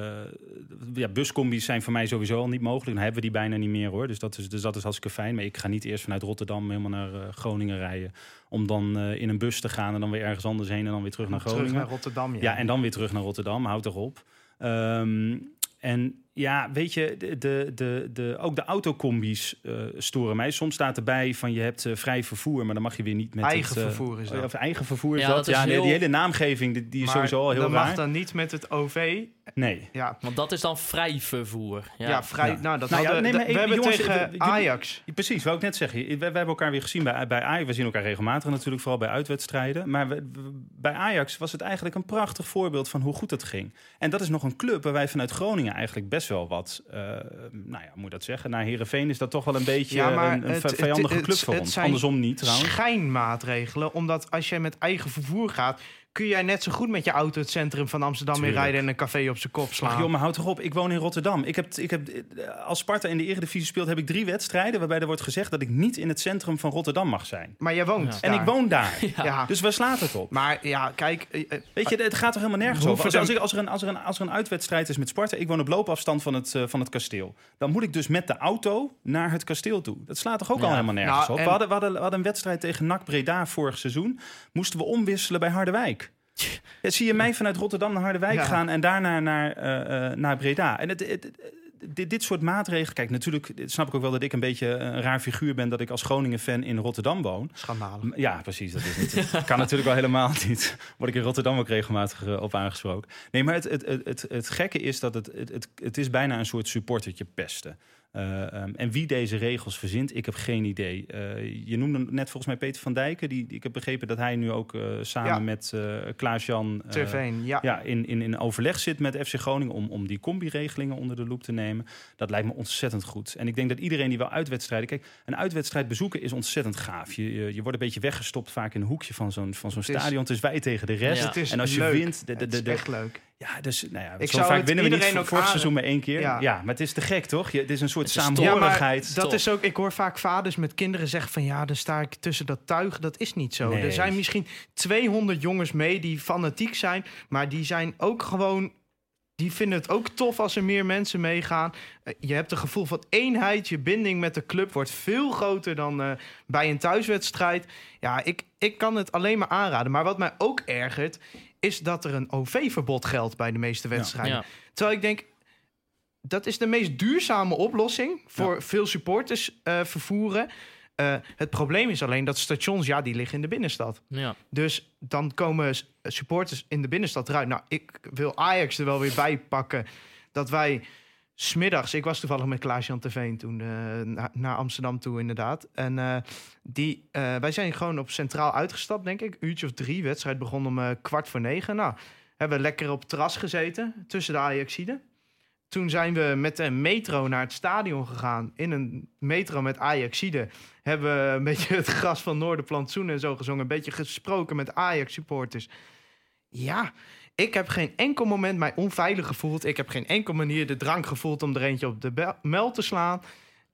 ja, buscombi's zijn voor mij sowieso al niet mogelijk. Dan hebben we die bijna niet meer hoor. Dus dat is, dus dat is hartstikke fijn. Maar ik ga niet eerst vanuit Rotterdam helemaal naar eh, Groningen rijden. Om dan in een bus te gaan en dan weer ergens anders heen en dan weer terug naar Groningen. Terug naar Rotterdam, ja. Ja, en dan weer terug naar Rotterdam. Houd toch op. Ehm, en ja, weet je, de, de, de, de, ook de autocombi's eh, storen mij. Soms staat erbij van je hebt eh, vrij vervoer, maar dan mag je weer niet met Eigen het, eh, vervoer is dat. Of eigen vervoer is Ja, dat. dat is ja, nee, heel- die hele naamgeving die, die is sowieso al heel dat raar. mag dan niet met het OV. Nee. Ja, Want dat is dan vrij vervoer. Ja, ja, vrij. Ja. Nou, dat Nou ja, hadden, nee, maar we even, hebben jongens, tegen Ajax. Precies, wou ik net zeggen. We, we hebben elkaar weer gezien bij, bij Ajax. We zien elkaar regelmatig natuurlijk, vooral bij uitwedstrijden. Maar we- we- bij Ajax was het eigenlijk een prachtig voorbeeld van hoe goed het ging. En dat is nog een club waar wij vanuit Groningen eigenlijk best best wel wat, eh, nou ja, moet dat zeggen? Naar Herenveen is dat toch wel een beetje Ja, maar een, een het- vijandige het- club voor ons. Andersom niet trouwens. schijnmaatregelen. Omdat als jij met eigen vervoer gaat, kun jij net zo goed met je auto het centrum van Amsterdam Tuurlijk. inrijden en een café op zijn kop slaan. Ach joh, maar houd toch op. Ik woon in Rotterdam. Ik heb, ik heb, als Sparta in de Eredivisie speelt, heb ik drie wedstrijden... waarbij er wordt gezegd dat ik niet in het centrum van Rotterdam mag zijn. Maar jij woont Ja. En ik woon daar. Ja. Dus waar slaat het op? Maar ja, kijk, eh, eh, Weet je, het gaat toch helemaal nergens over. Als, als, ik- als, er een, als, er een, als er een uitwedstrijd is met Sparta... ik woon op loopafstand van het, eh, van het kasteel... dan moet ik dus met de auto naar het kasteel toe. Dat slaat toch ook Ja. al helemaal nergens Nou, op? We, hadden, we, hadden, we hadden een wedstrijd tegen NAC Breda vorig seizoen. Moesten we omwisselen bij Harderwijk. Ja, zie je mij vanuit Rotterdam naar Harderwijk Ja. gaan... en daarna naar, eh, eh, naar Breda. En het, het- het- dit, dit soort maatregelen... Kijk, natuurlijk snap ik ook wel dat ik een beetje een raar figuur ben... dat ik als Groningen-fan in Rotterdam woon. schandalen. Ja, precies. Dat is niet. Het kan natuurlijk wel helemaal niet. Word ik in Rotterdam ook regelmatig eh, op aangesproken. Nee, maar het, het, het, het, het gekke is dat het, het, het, het is bijna een soort supportertje pesten. Eh, ehm, en wie deze regels verzint, ik heb geen idee. Eh, je noemde net volgens mij Peter van Dijken. Die, ik heb begrepen dat hij nu ook eh, samen Ja. met Klaas-Jan... ja. ja, in, in, in overleg zit met FC Groningen om, om die combi-regelingen onder de loep te nemen. Dat lijkt me ontzettend goed. En ik denk dat iedereen die wel uitwedstrijden... Kijk, een uitwedstrijd bezoeken is ontzettend gaaf. Je, je, je wordt een beetje weggestopt vaak in een hoekje van zo'n van stadion. Het is wij tegen de rest. Ja. Het is en als je leuk. wint... De, de, Het de, is de- echt leuk. Ja, dus, nou ja, Ik zo zou vaak het winnen we niet iedereen voor, ook vorig aan- seizoen maar één keer. Ja. Ja. maar het is te gek, toch? Je, het is een soort Het saamhorigheid. Ja, dat Top. is ook, ik hoor vaak vaders met kinderen zeggen van ja, dan sta ik tussen dat tuig. Dat is niet zo. Nee. Er zijn misschien 200 jongens mee die fanatiek zijn, maar die zijn ook gewoon. Die vinden het ook tof als er meer mensen meegaan. Eh, Je hebt een gevoel van eenheid. Je binding met de club wordt veel groter dan eh, bij een thuiswedstrijd. Ja, ik, ik kan het alleen maar aanraden. Maar wat mij ook ergert, is dat er een OV-verbod geldt bij de meeste wedstrijden. Ja. Terwijl ik denk, dat is de meest duurzame oplossing voor veel supporters eh, vervoeren. Eh, het probleem is alleen dat stations, ja, die liggen in de binnenstad. Ja. Dus dan komen supporters in de binnenstad eruit. Nou, ik wil Ajax er wel weer bij pakken. Dat wij smiddags, ik was toevallig met Klaas-Jan toen eh, na- naar Amsterdam toe inderdaad. En eh, die, eh, wij zijn gewoon op Centraal uitgestapt, denk ik. Uurtje of drie, wedstrijd begon om kwart voor negen. Nou, hebben we lekker op het terras gezeten tussen de Ajaxiden. Toen zijn we met de metro naar het stadion gegaan. In een metro met Ajaxide hebben we een beetje het gras van Noorderplantsoen en zo gezongen. Een beetje gesproken met Ajax-supporters. Ja, ik heb geen enkel moment mij onveilig gevoeld. Ik heb geen enkel manier de drank gevoeld om er eentje op de bel- mel te slaan.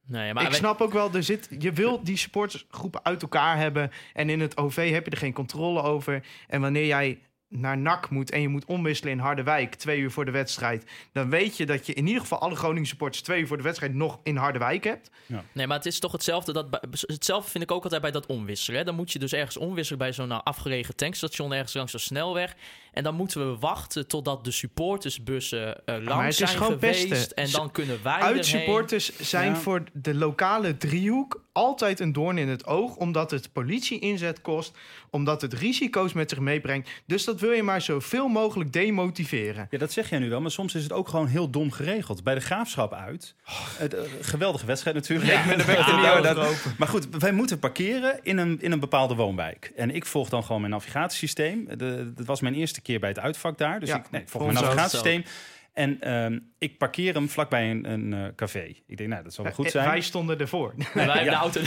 Nee, maar ik snap ook wel, er zit, je wil die supportersgroepen uit elkaar hebben. En in het OV heb je er geen controle over. En wanneer jij naar NAC moet en je moet omwisselen in Harderwijk twee uur voor de wedstrijd, dan weet je dat je in ieder geval alle Groningen supporters twee uur voor de wedstrijd nog in Harderwijk hebt. Nee, maar het is toch hetzelfde. Dat, hetzelfde vind ik ook altijd bij dat omwisselen. Hè. Dan moet je dus ergens omwisselen bij zo'n nou, afgelegen tankstation, ergens langs de snelweg. En dan moeten we wachten totdat de supportersbussen eh langs maar het is zijn gewoon geweest. En dan kunnen wij erheen. Uitsupporters zijn Ja. voor de lokale driehoek altijd een doorn in het oog, omdat het politie-inzet kost, omdat het risico's met zich meebrengt. Dus dat wil je maar zoveel mogelijk demotiveren. Ja, dat zeg jij nu wel, maar soms is het ook gewoon heel dom geregeld. Bij de graafschap uit. Het, eh, geweldige wedstrijd natuurlijk. Ja, er ja, ja, dat- dat- Maar goed, wij moeten parkeren in een, in een bepaalde woonwijk. En ik volg dan gewoon mijn navigatiesysteem. De, dat was mijn eerste keer bij het uitvak daar. Dus Ja, ik, nee, ik volg voor mijn navigatiesysteem. En ehm, ik parkeer hem vlakbij een, een eh, café. Ik denk, nou, dat zal wel goed Eh, zijn. Wij stonden ervoor. Wij hebben Ja. de auto.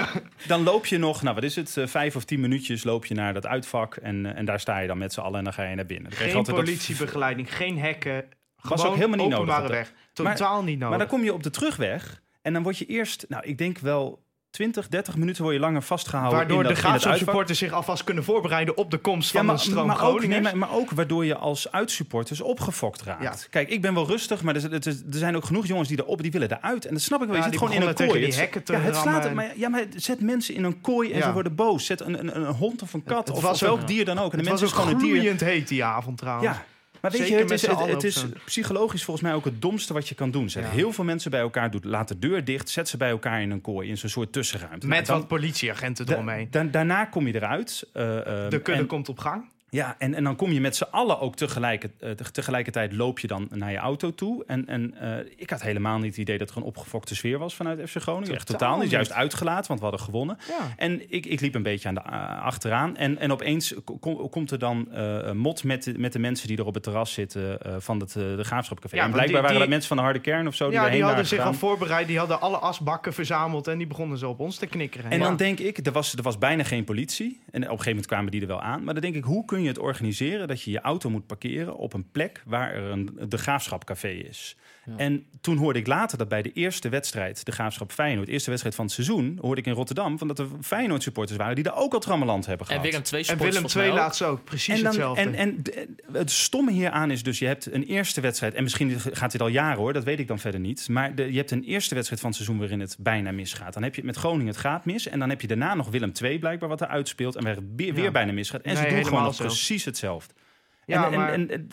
Dan loop je nog, nou wat is het, eh, vijf of tien minuutjes loop je naar dat uitvak. En, eh, en daar sta je dan met z'n allen en dan ga je naar binnen. Dan Geen dat- politiebegeleiding, geen hekken. Was gewoon ook helemaal niet nodig openbare op weg. Totaal niet nodig. Maar dan kom je op de terugweg en dan word je eerst, nou ik denk wel 20, 30 minuten word je langer vastgehouden. Waardoor dat, de uitvak. supporters zich alvast kunnen voorbereiden op de komst Ja, van maar, een stroom maar, ook, nee, maar, maar ook waardoor je als uitsupporters opgefokt raakt. Ja. Kijk, ik ben wel rustig, maar er, er, er zijn ook genoeg jongens die erop, die willen eruit. En dat snap ik wel. Ja, je zit gewoon in een kooi. die hekken te ja, het slaat, maar, ja, maar zet mensen in een kooi en ze worden boos. Zet een, een, een hond of een kat Het of, was of welk dier dan ook. En de het mensen was ook gewoon een dier. heet die avond trouwens. Ja, maar weet Zeker je, het is, het, is psychologisch volgens mij ook het domste wat je kan doen. Zet Ja. heel veel mensen bij elkaar, doet, laat de deur dicht, zet ze bij elkaar in een kooi, in zo'n soort tussenruimte. Met Nou, dan- wat politieagenten da- eromheen. da- daarna kom je eruit. eh, ehm, De kudde en- komt op gang. Ja, en, en dan kom je met z'n allen ook tegelijk, eh, te- tegelijkertijd loop je dan naar je auto toe. En, en eh, ik had helemaal niet het idee dat er een opgefokte sfeer was vanuit FC Groningen. Echt Totaal totaal niet. Juist uitgelaten, want we hadden gewonnen. Ja. En ik, ik liep een beetje aan de, eh, achteraan. En, en opeens ko- kom- komt er dan mot met de, met de mensen die er op het terras zitten van het, de Graafschapcafé. Ja, en blijkbaar die- waren die- dat mensen van de harde kern of zo die Ja, erheen die hadden zich al voorbereid. Die hadden alle asbakken verzameld en die begonnen ze op ons te knikkeren. En Ja. dan denk ik, er was, er was bijna geen politie. En op een gegeven moment kwamen die er wel aan. Maar dan denk ik, hoe kun je het organiseren dat je je auto moet parkeren op een plek waar er een de Graafschapcafé is? En toen hoorde ik later dat bij de eerste wedstrijd, de Graafschap Feyenoord, de eerste wedstrijd van het seizoen, hoorde ik in Rotterdam van dat er Feyenoord supporters waren die daar ook al trammeland hebben En gehad. Willem II En Willem volgens II mij ook. laatst ook. Precies En, dan, hetzelfde. en, en het stomme hieraan is dus, je hebt een eerste wedstrijd... en misschien gaat dit al jaren hoor, dat weet ik dan verder niet... maar de, je hebt een eerste wedstrijd van het seizoen waarin het bijna misgaat. Dan heb je met Groningen het gaat mis... en dan heb je daarna nog Willem II blijkbaar wat er uitspeelt... en waar het weer, weer Ja. bijna misgaat. En ze doen gewoon nog precies hetzelfde. ja, en, en- maar, en- en,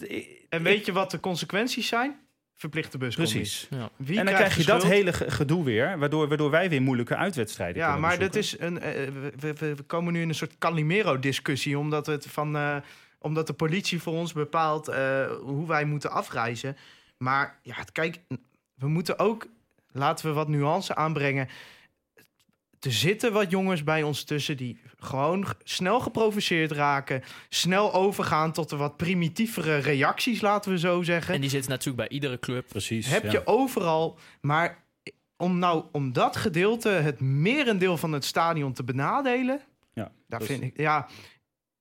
en- weet je wat de consequenties zijn? Verplichte buscommissie. Precies. Ja. Wie en dan krijg je dat hele ge- gedoe weer... Waardoor, waardoor wij weer moeilijke uitwedstrijden Ja, kunnen maar dat is een, eh, we, we- we komen nu in een soort Calimero-discussie, omdat, het van, eh, omdat de politie voor ons bepaalt eh, hoe wij moeten afreizen. Maar ja, het- kijk, we moeten ook, laten we wat nuance aanbrengen. Er zitten wat jongens bij ons tussen die gewoon snel geprovoceerd raken, snel overgaan tot de wat primitievere reacties, laten we zo zeggen. En die zitten natuurlijk bij iedere club. Precies, Heb ja. je overal. Maar om nou om dat gedeelte, het merendeel van het stadion te benadelen. Ja, Daar vind ik. Ja,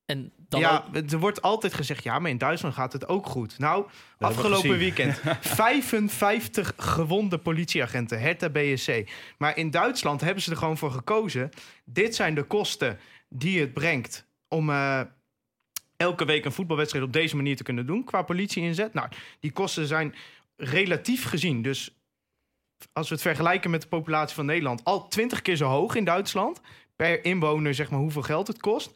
En dan ja, ook- er wordt altijd gezegd. Ja, maar in Duitsland gaat het ook goed. Nou, we afgelopen weekend 55 gewonde politieagenten, Hertha BSC. Maar in Duitsland hebben ze er gewoon voor gekozen. Dit zijn de kosten die het brengt om eh, elke week een voetbalwedstrijd op deze manier te kunnen doen qua politie inzet. Nou, die kosten zijn relatief gezien, dus als we het vergelijken met de populatie van Nederland, al 20 keer zo hoog in Duitsland. Per inwoner, zeg maar, hoeveel geld het kost.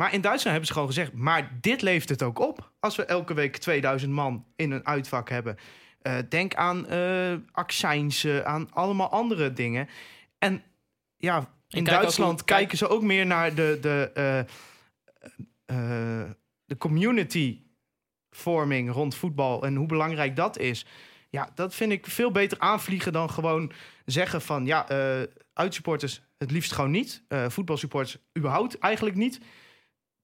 Maar in Duitsland hebben ze gewoon gezegd: maar dit levert het ook op. Als we elke week 2000 man in een uitvak hebben. Eh, denk aan eh accijnsen, aan allemaal andere dingen. En ja, in kijk ook Duitsland kijk- kijken ze ook meer naar de, de, eh, de community vorming rond voetbal en hoe belangrijk dat is. Ja, dat vind ik veel beter aanvliegen dan gewoon zeggen van ja, uitsupporters het liefst gewoon niet. Voetbalsupporters überhaupt eigenlijk niet.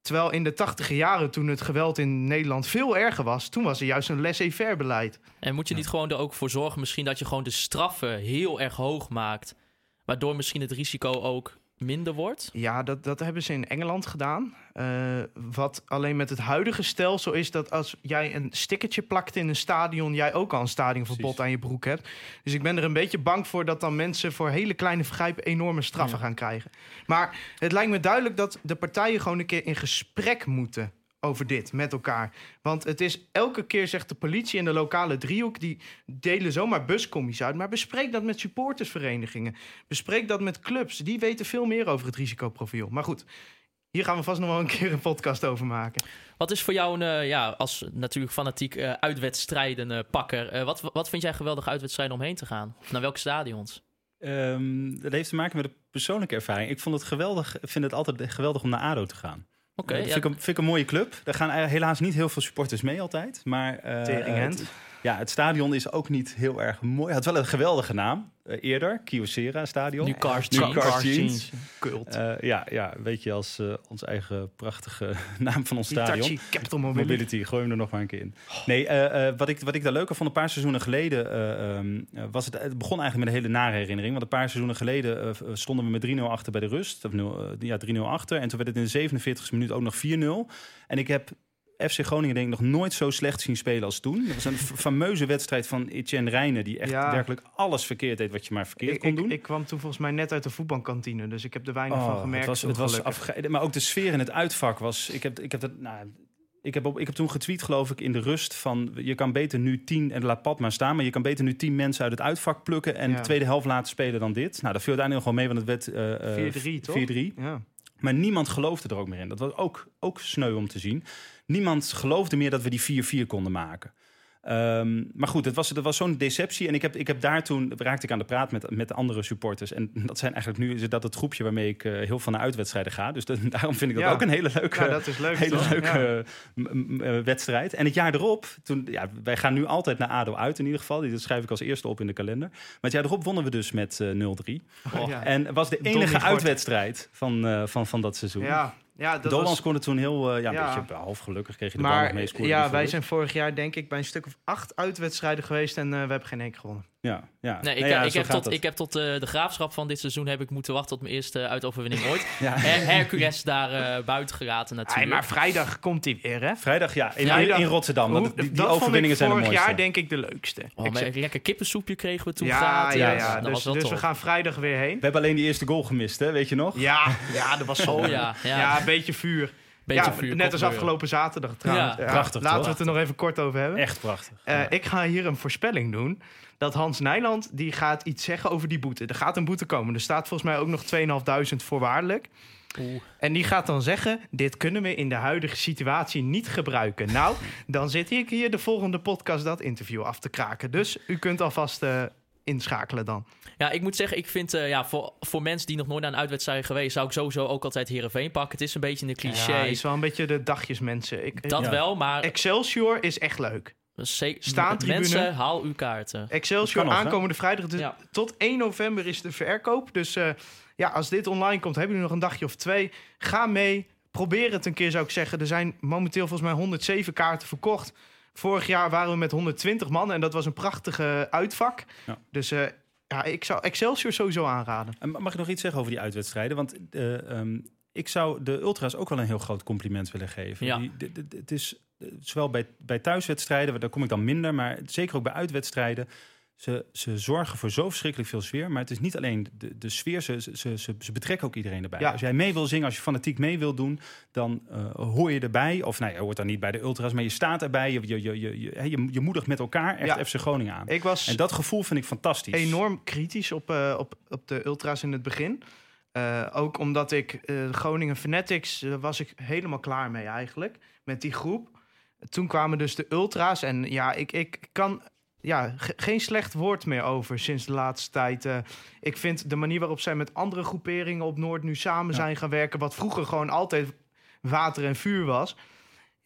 Terwijl in de tachtige jaren, toen het geweld in Nederland veel erger was, toen was er juist een laissez-faire beleid. En moet je niet gewoon er ook voor zorgen, misschien dat je gewoon de straffen heel erg hoog maakt, waardoor misschien het risico ook minder wordt? Ja, dat, dat hebben ze in Engeland gedaan. Eh, wat alleen met het huidige stelsel is dat als jij een stickertje plakt in een stadion, jij ook al een stadionverbod Precies. aan je broek hebt. Dus ik ben er een beetje bang voor dat dan mensen voor hele kleine vergrijpen enorme straffen Ja. gaan krijgen. Maar het lijkt me duidelijk dat de partijen gewoon een keer in gesprek moeten over dit met elkaar. Want het is elke keer, zegt de politie en de lokale driehoek, die delen zomaar buscommies uit. Maar bespreek dat met supportersverenigingen. Bespreek dat met clubs. Die weten veel meer over het risicoprofiel. Maar goed, hier gaan we vast nog wel een keer een podcast over maken. Wat is voor jou, een, eh, ja, als natuurlijk fanatiek eh, uitwedstrijden eh, pakker, eh, wat, wat vind jij geweldige uitwedstrijden om heen te gaan? Of naar welke stadions? Ehm, dat heeft te maken met een persoonlijke ervaring. Ik vond het geweldig, vind het altijd geweldig om naar ADO te gaan. Oké, Eh, dat ja, vind, ik een, vind ik een mooie club. Daar gaan helaas niet heel veel supporters mee altijd. Maar eh, Teringhand. Ja, het stadion is ook niet heel erg mooi. Het had wel een geweldige naam eh, eerder. Kyocera Stadion. nu Cars Jeans. Cars Jeans. Kult. Eh, ja, ja, een beetje als eh ons eigen prachtige naam van ons stadion. Capital Mobility. Mobility, gooi hem er nog maar een keer in. Nee, wat, ik, wat ik daar leuker vond, een paar seizoenen geleden eh, ehm, eh, was het. Het begon eigenlijk met een hele nare herinnering. Want een paar seizoenen geleden stonden we met 3-0 achter bij de rust. Of, ja, 3-0 achter. En toen werd het in de 47 e minuut ook nog 4-0. En ik heb FC Groningen denk ik nog nooit zo slecht zien spelen als toen. Dat was een fameuze wedstrijd van Etienne Rijnen... die echt Ja. werkelijk alles verkeerd deed wat je maar verkeerd Ik, kon ik, doen. ik kwam toen volgens mij net uit de voetbalkantine, dus ik heb er weinig Oh, van gemerkt. Het was, het was afge- maar ook de sfeer in het uitvak was. Ik heb, ik heb dat. Nou, ik heb, op, ik heb toen getweet, geloof ik, in de rust van... je kan beter nu tien, en laat pad maar staan... maar je kan beter nu tien mensen uit het uitvak plukken... en Ja. de tweede helft laten spelen dan dit. Nou, dat viel uiteindelijk gewoon mee, want het werd... eh, eh, 4-3, toch? 4-3. Ja. Maar niemand geloofde er ook meer in. Dat was ook, ook sneu om te zien. Niemand geloofde meer dat we die 4-4 konden maken. Ehm, maar goed, het was, was zo'n deceptie. En ik heb, ik heb daar toen raakte ik aan de praat met, met de andere supporters. En dat zijn eigenlijk nu is dat het groepje waarmee ik eh, heel veel naar uitwedstrijden ga. Dus dat- daarom vind ik dat Ja. ook een hele leuke, Ja, dat is leuk. hele toch? leuke eh, wedstrijd. En het jaar erop, toen, ja, wij gaan nu altijd naar ADO uit in ieder geval. Die- Dat schrijf ik als eerste op in de kalender. Maar het jaar erop wonnen we dus met eh 0-3. Ja. Ja. En was de enige uitwedstrijd van, van, van dat seizoen. Ja, ja, dat Dolan was... scoorde toen heel, eh, ja, een beetje half gelukkig. Kreeg je de bal nog Maar mee. ja, wij zijn vorig jaar denk ik bij een stuk of acht uitwedstrijden geweest en eh, we hebben geen één gewonnen. Ja, ja. Nee, ik, ja, ik, heb tot, dat. ik heb tot eh, de graafschap van dit seizoen heb ik moeten wachten tot mijn eerste uitoverwinning ooit. Ja. Her Hercules daar eh, buiten gelaten Ay, natuurlijk. maar vrijdag komt hij weer, hè? Vrijdag, ja, in, Vrijdag. in Rotterdam. Hoe- die die dat vond ik overwinningen zijn de vorig mooiste. jaar denk ik de leukste. Oh, maar een lekker kippensoepje kregen we toen ja, gratis. ja, Dat ja. was Dus, dus we gaan vrijdag weer heen. We hebben alleen die eerste goal gemist, hè? weet je nog? Ja, ja, dat was zo. Oh ja, ja. ja. een beetje vuur. Beetje ja, net als afgelopen zaterdag trouwens. Ja, prachtig, Laten toch? we het er nog even kort over hebben. Echt prachtig. Eh. Ik ga hier een voorspelling doen. Dat Hans Nijland die gaat iets zeggen over die boete. Er gaat een boete komen. Er staat volgens mij ook nog 2.500 voorwaardelijk. Oeh. En die gaat dan zeggen: Dit kunnen we in de huidige situatie niet gebruiken. Nou, dan zit ik hier de volgende podcast dat interview af te kraken. Dus u kunt alvast eh, inschakelen dan. Ja, ik moet zeggen, ik vind eh, ja, voor, voor mensen die nog nooit naar een uitwedstrijd zijn geweest, zou ik sowieso ook altijd Herenveen pakken. Het is een beetje een cliché. Ja, is wel een beetje de dagjes mensen. Ik, dat Ja. wel, maar Excelsior is echt leuk. ze- Staantribune. mensen, haal uw kaarten. Excelsior hè? aankomende vrijdag. Dus Ja. Tot 1 november is de verkoop. Dus eh, ja, als dit online komt, hebben jullie nog een dagje of twee. Ga mee. Probeer het een keer, zou ik zeggen. Er zijn momenteel volgens mij 107 kaarten verkocht. Vorig jaar waren we met 120 man en dat was een prachtige uitvak. Ja. Dus eh, ja, ik zou Excelsior sowieso aanraden. En Mag ik nog iets zeggen over die uitwedstrijden? Want eh, ehm, ik zou de Ultras ook wel een heel groot compliment willen geven. Ja. Die, het is eh, zowel bij, bij thuiswedstrijden, daar kom ik dan minder, maar zeker ook bij uitwedstrijden. Ze, ze zorgen voor zo verschrikkelijk veel sfeer. Maar het is niet alleen de, de sfeer, ze, ze, ze, ze betrekken ook iedereen erbij. Ja. Als jij mee wil zingen, als je fanatiek mee wil doen, dan eh, hoor je erbij. Of nou, je hoort dan niet bij de ultras, maar je staat erbij. Je, je, je, je, je, je, je moedigt met elkaar echt Ja. FC Groningen aan. Ik was En dat gevoel vind ik fantastisch. enorm kritisch op, eh, op, op de ultras in het begin. Eh, ook omdat ik eh, Groningen Fanatics eh, was ik helemaal klaar mee eigenlijk. Met die groep. Toen kwamen dus de ultras. En ja, ik, ik kan ja, ge- geen slecht woord meer over sinds de laatste tijd. Eh, ik vind de manier waarop zij met andere groeperingen op Noord nu samen Ja. zijn gaan werken. Wat vroeger gewoon altijd water en vuur was.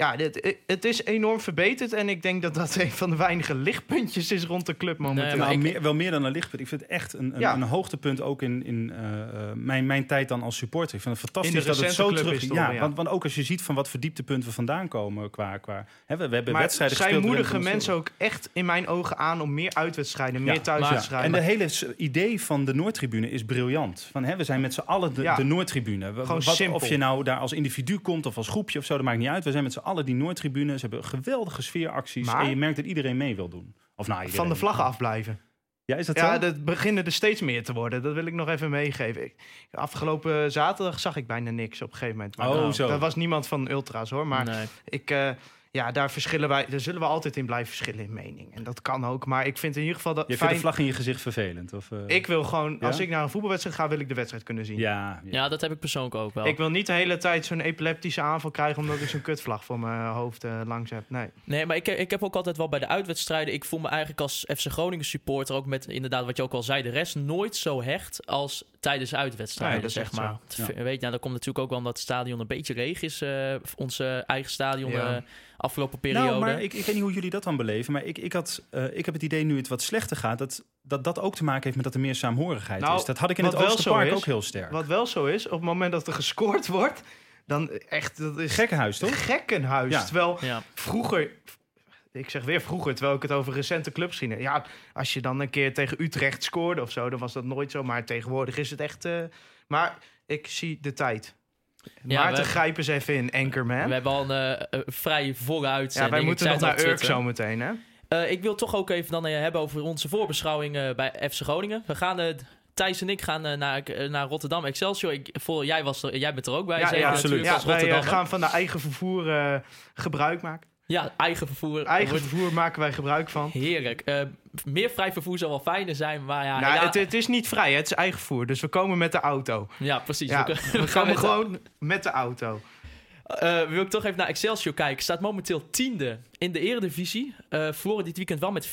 Ja, dit, het is enorm verbeterd. En ik denk dat dat een van de weinige lichtpuntjes is rond de club momenteel. Nee, maar ik- meer, wel meer dan een lichtpunt. Ik vind het echt een, een, Ja. een hoogtepunt ook in, in eh, eh, mijn, mijn tijd dan als supporter. Ik vind het fantastisch dat het zo terug clubhistorie, ja, ja. Want, want ook als je ziet van wat voor dieptepunten we vandaan komen qua... qua hè, we, we hebben Maar wedstrijden zij gespeeld... moedigen mensen ook echt in mijn ogen aan om meer uitwedstrijden, Ja, meer thuiswedstrijden. En de hele idee van de Noordtribune is briljant. Van, hè, we zijn met z'n allen de, Ja. de Noordtribune. We- Gewoon wat, simpel. of je nou daar als individu komt of als groepje of zo, dat maakt niet uit. We zijn met z'n allen die Noordtribune. Ze hebben geweldige sfeeracties. Maar- en je merkt dat iedereen mee wil doen. Of nou, van iedereen. de vlaggen afblijven. Ja, is dat Ja, zo? dat beginnen er steeds meer te worden. Dat wil ik nog even meegeven. Ik- Afgelopen zaterdag zag ik bijna niks op een gegeven moment. Maar Oh, nou, zo. Dat was niemand van Ultra's hoor. Maar Nee. ik, eh, ja, daar verschillen wij. Daar zullen we altijd in blijven verschillen in mening. En dat kan ook. Maar ik vind in ieder geval dat Je vindt de vlag in je gezicht vervelend? Of, eh? Ik wil gewoon, Ja? als ik naar een voetbalwedstrijd ga, wil ik de wedstrijd kunnen zien. Ja, ja. Ja, dat heb ik persoonlijk ook wel. Ik wil niet de hele tijd zo'n epileptische aanval krijgen omdat ik zo'n kutvlag voor mijn hoofd eh, langs heb. Nee. Nee, maar ik, ik heb ook altijd wel bij de uitwedstrijden. Ik voel me eigenlijk als FC Groningen supporter, ook met inderdaad wat je ook al zei, de rest nooit zo hecht als tijdens uitwedstrijden. Zeg maar. Weet je, nou, dat komt natuurlijk ook wel omdat het stadion een beetje leeg is. eh, onze eigen stadion Ja. eh, afgelopen periode. Nou, maar ik, ik weet niet hoe jullie dat dan beleven. Maar ik, ik, had, eh, ik heb het idee nu het wat slechter gaat... dat dat, dat ook te maken heeft met dat er meer saamhorigheid Nou, is. Dat had ik in het Oosterpark is, ook heel sterk. Wat wel zo is, op het moment dat er gescoord wordt, dan echt, dat is Gekkenhuis, toch? gekkenhuis. Ja. Terwijl ja. vroeger, ik zeg weer vroeger, terwijl ik het over recente clubs ging. Ja, als je dan een keer tegen Utrecht scoorde of zo, dan was dat nooit zo. Maar tegenwoordig is het echt. eh, maar ik zie de tijd. Ja, Maarten, we- grijp eens even in, Anchorman. We hebben al een eh, eh, vrij volle ja, uitzending. wij moeten nog naar Urk zo meteen, hè? Eh, ik wil toch ook even dan eh, hebben over onze voorbeschouwing eh, bij FC Groningen. We gaan, eh, Thijs en ik gaan eh, naar, eh, naar Rotterdam Excelsior. Ik, voor, jij, was er, jij bent er ook bij, ja, ja, absoluut. Ja, wij eh, gaan van de eigen vervoer eh, gebruik maken. Ja, eigen vervoer. Eigen wordt vervoer maken wij gebruik van. Heerlijk. Eh, meer vrij vervoer zou wel fijner zijn, maar ja... nou, ja, het, het is niet vrij, het is eigen vervoer. Dus we komen met de auto. ja, precies. Ja, we, we we gaan de- gewoon met de auto. Eh, wil ik toch even naar Excelsior kijken. Staat momenteel tiende in de eredivisie. Eh verloren dit weekend wel met 4-1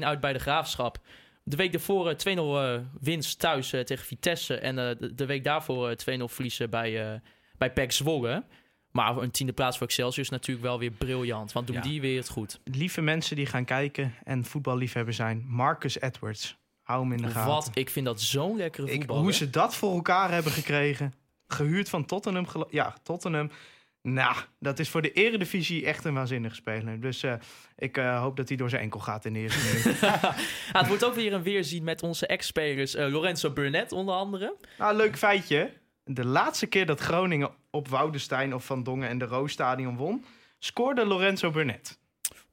uit bij de Graafschap. De week daarvoor eh, 2-0 eh, winst thuis eh, tegen Vitesse. En eh, de, de week daarvoor eh, 2-0 verliezen bij, eh bij PEC Zwolle. Maar een tiende plaats voor Excelsior is natuurlijk wel weer briljant. Want doen Ja. die weer het goed. Lieve mensen die gaan kijken en voetballiefhebber zijn. Marcus Edwards. Hou hem in de gaten. Wat? Ik vind dat zo'n lekkere voetbal. hoe ze dat voor elkaar hebben gekregen. Gehuurd van Tottenham. Ja, Tottenham. Nou, dat is voor de eredivisie echt een waanzinnige speler. Dus eh, ik eh, hoop dat hij door zijn enkel gaat in de eerste minuut. het wordt ook weer een weerzien met onze ex-spelers. eh, Lorenzo Burnett onder andere. nou, leuk feitje. De laatste keer dat Groningen op Woudenstein of Van Dongen en de Roosstadion won... scoorde Lorenzo Burnett.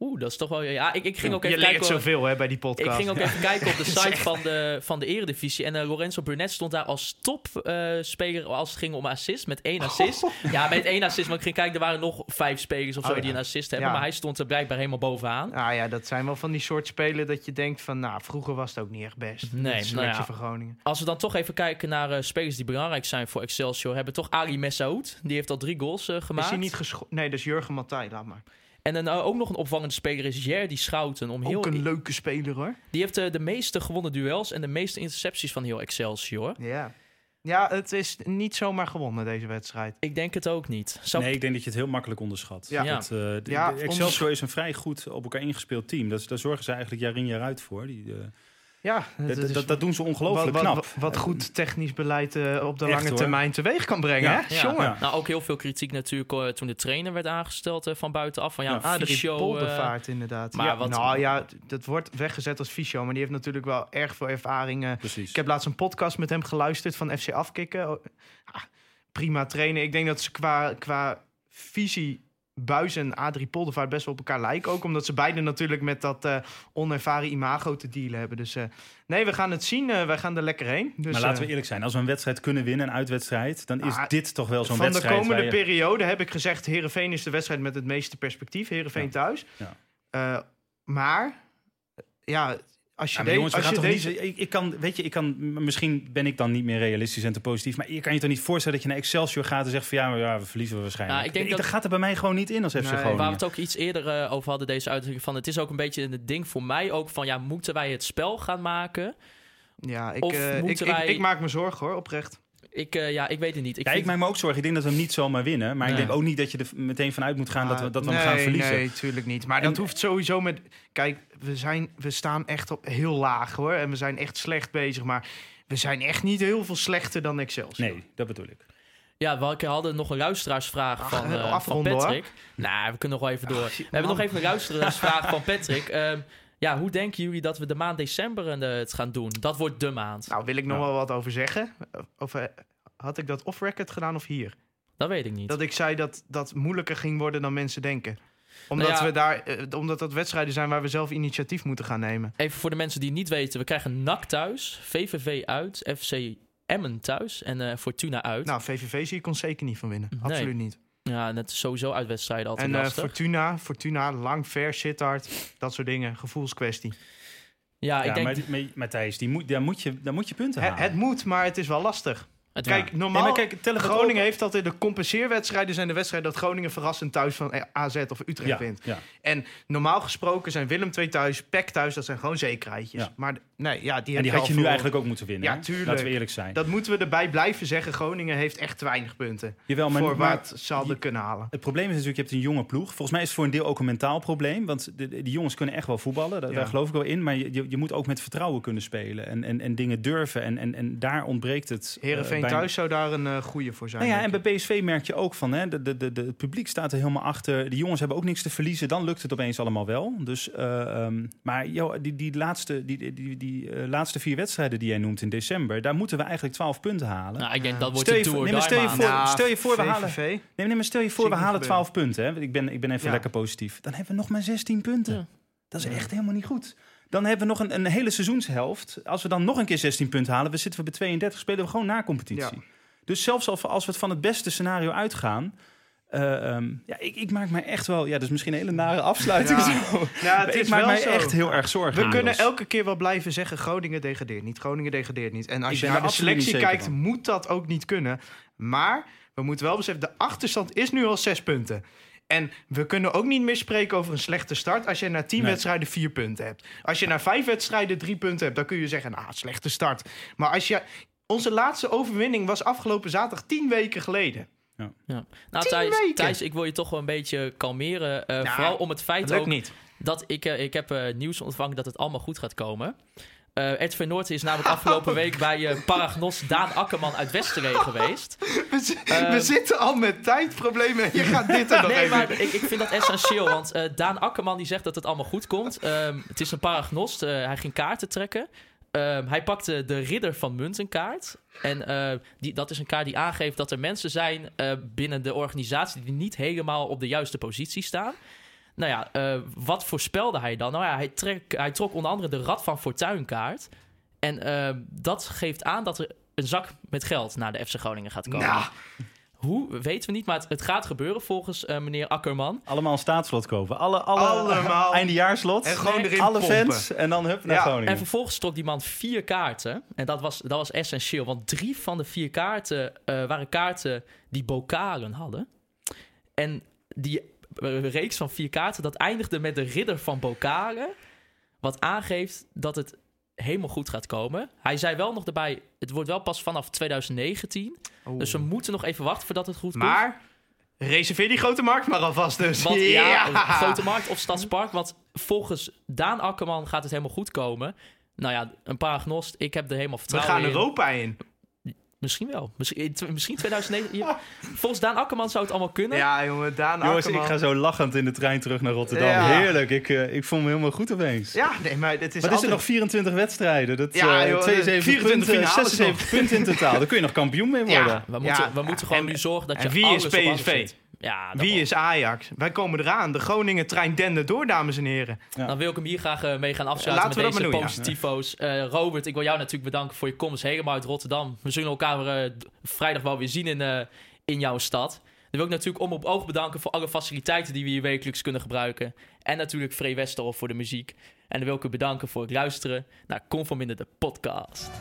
Oeh, dat is toch wel... Ja, ik, ik ging ook Je even leert kijken... zoveel hè, bij die podcast. Ik ging ook even kijken op de site van de, van de Eredivisie. En eh, Lorenzo Burnett stond daar als topspeler als het ging om assist. Met één assist. Ja, met één assist. Maar ik ging kijken, er waren nog vijf spelers of zo Oh, ja. die een assist hebben. Ja. Maar hij stond er blijkbaar helemaal bovenaan. Nou ja, dat zijn wel van die soort spelen dat je denkt van... nou, vroeger was het ook niet echt best. Nee, nou ja. van Groningen. Als we dan toch even kijken naar eh, spelers die belangrijk zijn voor Excelsior... hebben we toch Ali Messaoud. Die heeft al drie goals eh, gemaakt. Is hij niet gescho- Nee, dat is Jurgen Matthij, laat maar. En dan ook nog een opvallende speler is Jerdy Schouten. Om heel, Ook een leuke speler hoor. Die heeft eh, de meeste gewonnen duels en de meeste intercepties van heel Excelsior. Ja. Ja, het is niet zomaar gewonnen deze wedstrijd. Ik denk het ook niet. Zou Nee, ik denk dat je het heel makkelijk onderschat. Ja. Dat, eh, de- Ja, de Excelsior is een vrij goed op elkaar ingespeeld team. Dat, daar zorgen ze eigenlijk jaar in jaar uit voor. Die, eh, Ja, dat, dat, dat doen ze ongelooflijk wat, knap. Wat, wat goed technisch beleid eh, op de Echt, lange hoor. termijn teweeg kan brengen. Ja. hè? Ja. Jongen. Ja. Nou, ook heel veel kritiek natuurlijk eh, toen de trainer werd aangesteld eh, van buitenaf. Van ja, Ja. fysio, Poldervaart inderdaad. maar ja, wat- Nou ja, dat wordt weggezet als fysio, maar die heeft natuurlijk wel erg veel ervaring. Precies. Ik heb laatst een podcast met hem geluisterd van FC Afkikken. Oh, ah, prima trainen. Ik denk dat ze qua, qua visie Buis en Adrie Poldervaart best wel op elkaar lijken. Ook omdat ze beiden natuurlijk met dat eh, onervaren imago te dealen hebben. Dus eh, nee, we gaan het zien. Eh, wij gaan er lekker heen. Dus, maar laten we eerlijk zijn. Als we een wedstrijd kunnen winnen, een uitwedstrijd... dan is Ah, dit toch wel zo'n van de wedstrijd komende je- periode heb ik gezegd... Herenveen is de wedstrijd met het meeste perspectief. Herenveen Ja. thuis. Ja. Maar, ja, als je, Ja, jongens, als je deze... niet, ik, ik kan, weet je, ik kan, misschien ben ik dan niet meer realistisch en te positief, maar je kan je toch niet voorstellen dat je naar Excelsior gaat en zegt van ja, maar ja we verliezen we waarschijnlijk. Ja, ik denk dat- dat gaat er bij mij gewoon niet in als FC Nee, Groningen. Waar we het ook iets eerder eh, over hadden, deze uitdrukking van... het is ook een beetje het ding voor mij ook van... ja, moeten wij het spel gaan maken? Ja, ik, eh, ik, ik maak me zorgen hoor, oprecht. Ik, eh, ja, ik weet het niet. Ik ja, vind- ik maak me ook zorgen. Ik denk dat we hem niet zomaar winnen. Maar ik denk ook niet dat je er meteen vanuit moet gaan dat we, dat we nee, hem gaan verliezen. Nee, tuurlijk niet. Maar En- dat hoeft sowieso met... Kijk, we, zijn, we staan echt op heel laag hoor. En we zijn echt slecht bezig. Maar we zijn echt niet heel veel slechter dan Excelsior. Nee, dat bedoel ik. Ja, we hadden nog een luisteraarsvraag Ach, van, eh, eh, van. Patrick. Nou, we kunnen nog wel even door. Ach, we hebben nog even een luisteraarsvraag van Patrick. Ehm, ja, hoe denken jullie dat we de maand december eh, het gaan doen? Dat wordt de maand. Nou, wil ik nog Ja. wel wat over zeggen. Of, eh, had ik dat off-record gedaan of hier? Dat weet ik niet. Dat ik zei dat dat moeilijker ging worden dan mensen denken. Omdat, Nou ja. we daar, eh, omdat dat wedstrijden zijn waar we zelf initiatief moeten gaan nemen. Even voor de mensen die het niet weten. We krijgen NAC thuis, VVV uit, FC Emmen thuis en eh, Fortuna uit. Nou, VVV zie ik ons zeker niet van winnen. Nee. Absoluut niet. Ja, net sowieso uitwedstrijden altijd En eh, lastig. Fortuna, Fortuna, lang, ver, Sittard, dat soort dingen. Gevoelskwestie. ja, ik ja, denk... maar, maar Matthijs, die moet, daar, moet je, daar moet je punten Het, halen. het moet, maar het is wel lastig. Het, Kijk, normaal... Nee, kijk, Groningen heeft altijd de compenseerwedstrijden zijn de wedstrijden dat Groningen verrassend thuis van eh, AZ of Utrecht ja, wint. ja. En normaal gesproken zijn Willem II thuis, PEC thuis, dat zijn gewoon zekerheidjes. Ja. Maar nee, ja, die, En die had je nu eigenlijk ook moeten winnen. Ja, tuurlijk. Laten we eerlijk zijn. Dat moeten we erbij blijven zeggen. Groningen heeft echt te weinig punten. Jawel, maar, voor maar wat ze hadden kunnen halen. het probleem is natuurlijk, je hebt een jonge ploeg. Volgens mij is het voor een deel ook een mentaal probleem. Want de, die jongens kunnen echt wel voetballen. Daar, geloof ik wel in. Maar je, je, moet ook met vertrouwen kunnen spelen. En, en, en dingen durven. En, en, en daar ontbreekt het. Thuis zou daar een eh goede voor zijn. Nou ja, en bij PSV merk je ook van, hè, de, de, de, de- het publiek staat er helemaal achter. De jongens hebben ook niks te verliezen. Dan lukt het opeens allemaal wel. Dus, eh, ehm, maar joh, die, die, laatste, die, die, die, die, eh, laatste vier wedstrijden die jij noemt in december, daar moeten we eigenlijk 12 punten halen. nou, ik denk dat wordt Stel je voor- tour nee, maar stel je voor- stel je voor, we halen- Nee, nee, maar stel je voor, we halen 12 punten. Hè. Ik ben, ik ben even Ja. lekker positief. Dan hebben we nog maar 16 punten. Ja. Dat is echt helemaal niet goed. Dan hebben we nog een, een hele seizoenshelft. Als we dan nog een keer 16 punten halen, we zitten we bij 32, spelen we gewoon na competitie. Ja. Dus zelfs als we, als we het van het beste scenario uitgaan, ehm, ja, ik, ik maak mij echt wel... Ja, is misschien een hele nare afsluiting Ja. zo. Ja, het ik maak mij zo. echt heel erg zorgen. We kunnen elke keer wel blijven zeggen: Groningen degradeert niet. Groningen degradeert niet. En als Ik je naar de selectie kijkt, van. moet dat ook niet kunnen. Maar we moeten wel beseffen: de achterstand is nu al zes punten. En we kunnen ook niet meer spreken over een slechte start als je na tien Nee. wedstrijden vier punten hebt. Als je na vijf wedstrijden drie punten hebt, dan kun je zeggen: nou, slechte start. Maar als je. Onze laatste overwinning was afgelopen zaterdag tien weken geleden. Nou, Tien Thijs, weken. Thijs, ik wil je toch wel een beetje kalmeren. eh, Ja, vooral om het feit Dat ook niet. dat ik, eh, ik heb eh, nieuws ontvangen dat het allemaal goed gaat komen. Eh RTV Noord is namelijk afgelopen week bij eh, Paragnos Daan Akkerman uit Westerlee geweest. We, Eh, we zitten al met tijdproblemen en je gaat dit er nog Nee, even... maar ik, ik vind dat essentieel, want eh, Daan Akkerman die zegt dat het allemaal goed komt. Ehm, het is een paragnost, hij ging kaarten trekken. Ehm, hij pakte de ridder van Muntenkaart. En eh, die, dat is een kaart die aangeeft dat er mensen zijn binnen de organisatie die niet helemaal op de juiste positie staan. Nou ja, eh, wat voorspelde hij dan? Nou ja, hij, trek, hij trok onder andere de Rad van Fortuin kaart. En ehm, dat geeft aan dat er een zak met geld naar de FC Groningen gaat komen. Nou, Hoe, weten we niet, maar het, het gaat gebeuren volgens eh, meneer Akkerman. Allemaal een staatslot kopen. Alle, alle, Allemaal. Eindejaarslot. En gewoon Nee, erin Alle pompen. fans. En dan hup naar Ja, Groningen. En vervolgens trok die man vier kaarten. En dat was, dat was essentieel, want drie van de vier kaarten eh, waren kaarten die bokalen hadden. En die eh, reeks van vier kaarten, dat eindigde met de ridder van bokalen. Wat aangeeft dat het helemaal goed gaat komen. Hij zei wel nog erbij, het wordt wel pas vanaf 2019. Dus we moeten nog even wachten voordat het goed komt. Maar reserveer die grote markt maar alvast dus. Want ja, Grote Markt of Stadspark. Want volgens Daan Akkerman gaat het helemaal goed komen. Nou ja, een paar agnost. Ik heb er helemaal We vertrouwen gaan in. Europa in. Misschien wel. Misschien, misschien 2009. Ja. Volgens Daan Akkerman zou het allemaal kunnen. Ja, jongen, Daan Jongens, Akkerman. ik ga zo lachend in de trein terug naar Rotterdam. Ja. Heerlijk. Ik, eh, ik voel me helemaal goed opeens. Ja, nee, maar het is Wat is er nog 24 wedstrijden? Dat, Ja, eh, joh, 72 24 punten, finales 76 punten in totaal. Daar kun je nog kampioen mee Ja. worden. We moeten, Ja. we moeten gewoon En- nu zorgen dat je en wie alles is PSV? Ja, Wie is Ajax? Wij komen eraan. De Groningen-trein dende door, dames en heren. Dan wil ik hem hier graag eh, mee gaan afsluiten Laten we met dat deze maar doen, ja. positivo's. Eh, Robert, ik wil jou natuurlijk bedanken voor je komst helemaal uit Rotterdam. We zullen elkaar eh, vrijdag wel weer zien in, eh, in jouw stad. Dan wil ik natuurlijk om op oog bedanken voor alle faciliteiten die we hier wekelijks kunnen gebruiken. En natuurlijk Free Westerhof voor de muziek. En dan wil ik u bedanken voor het luisteren naar Conforminder de podcast.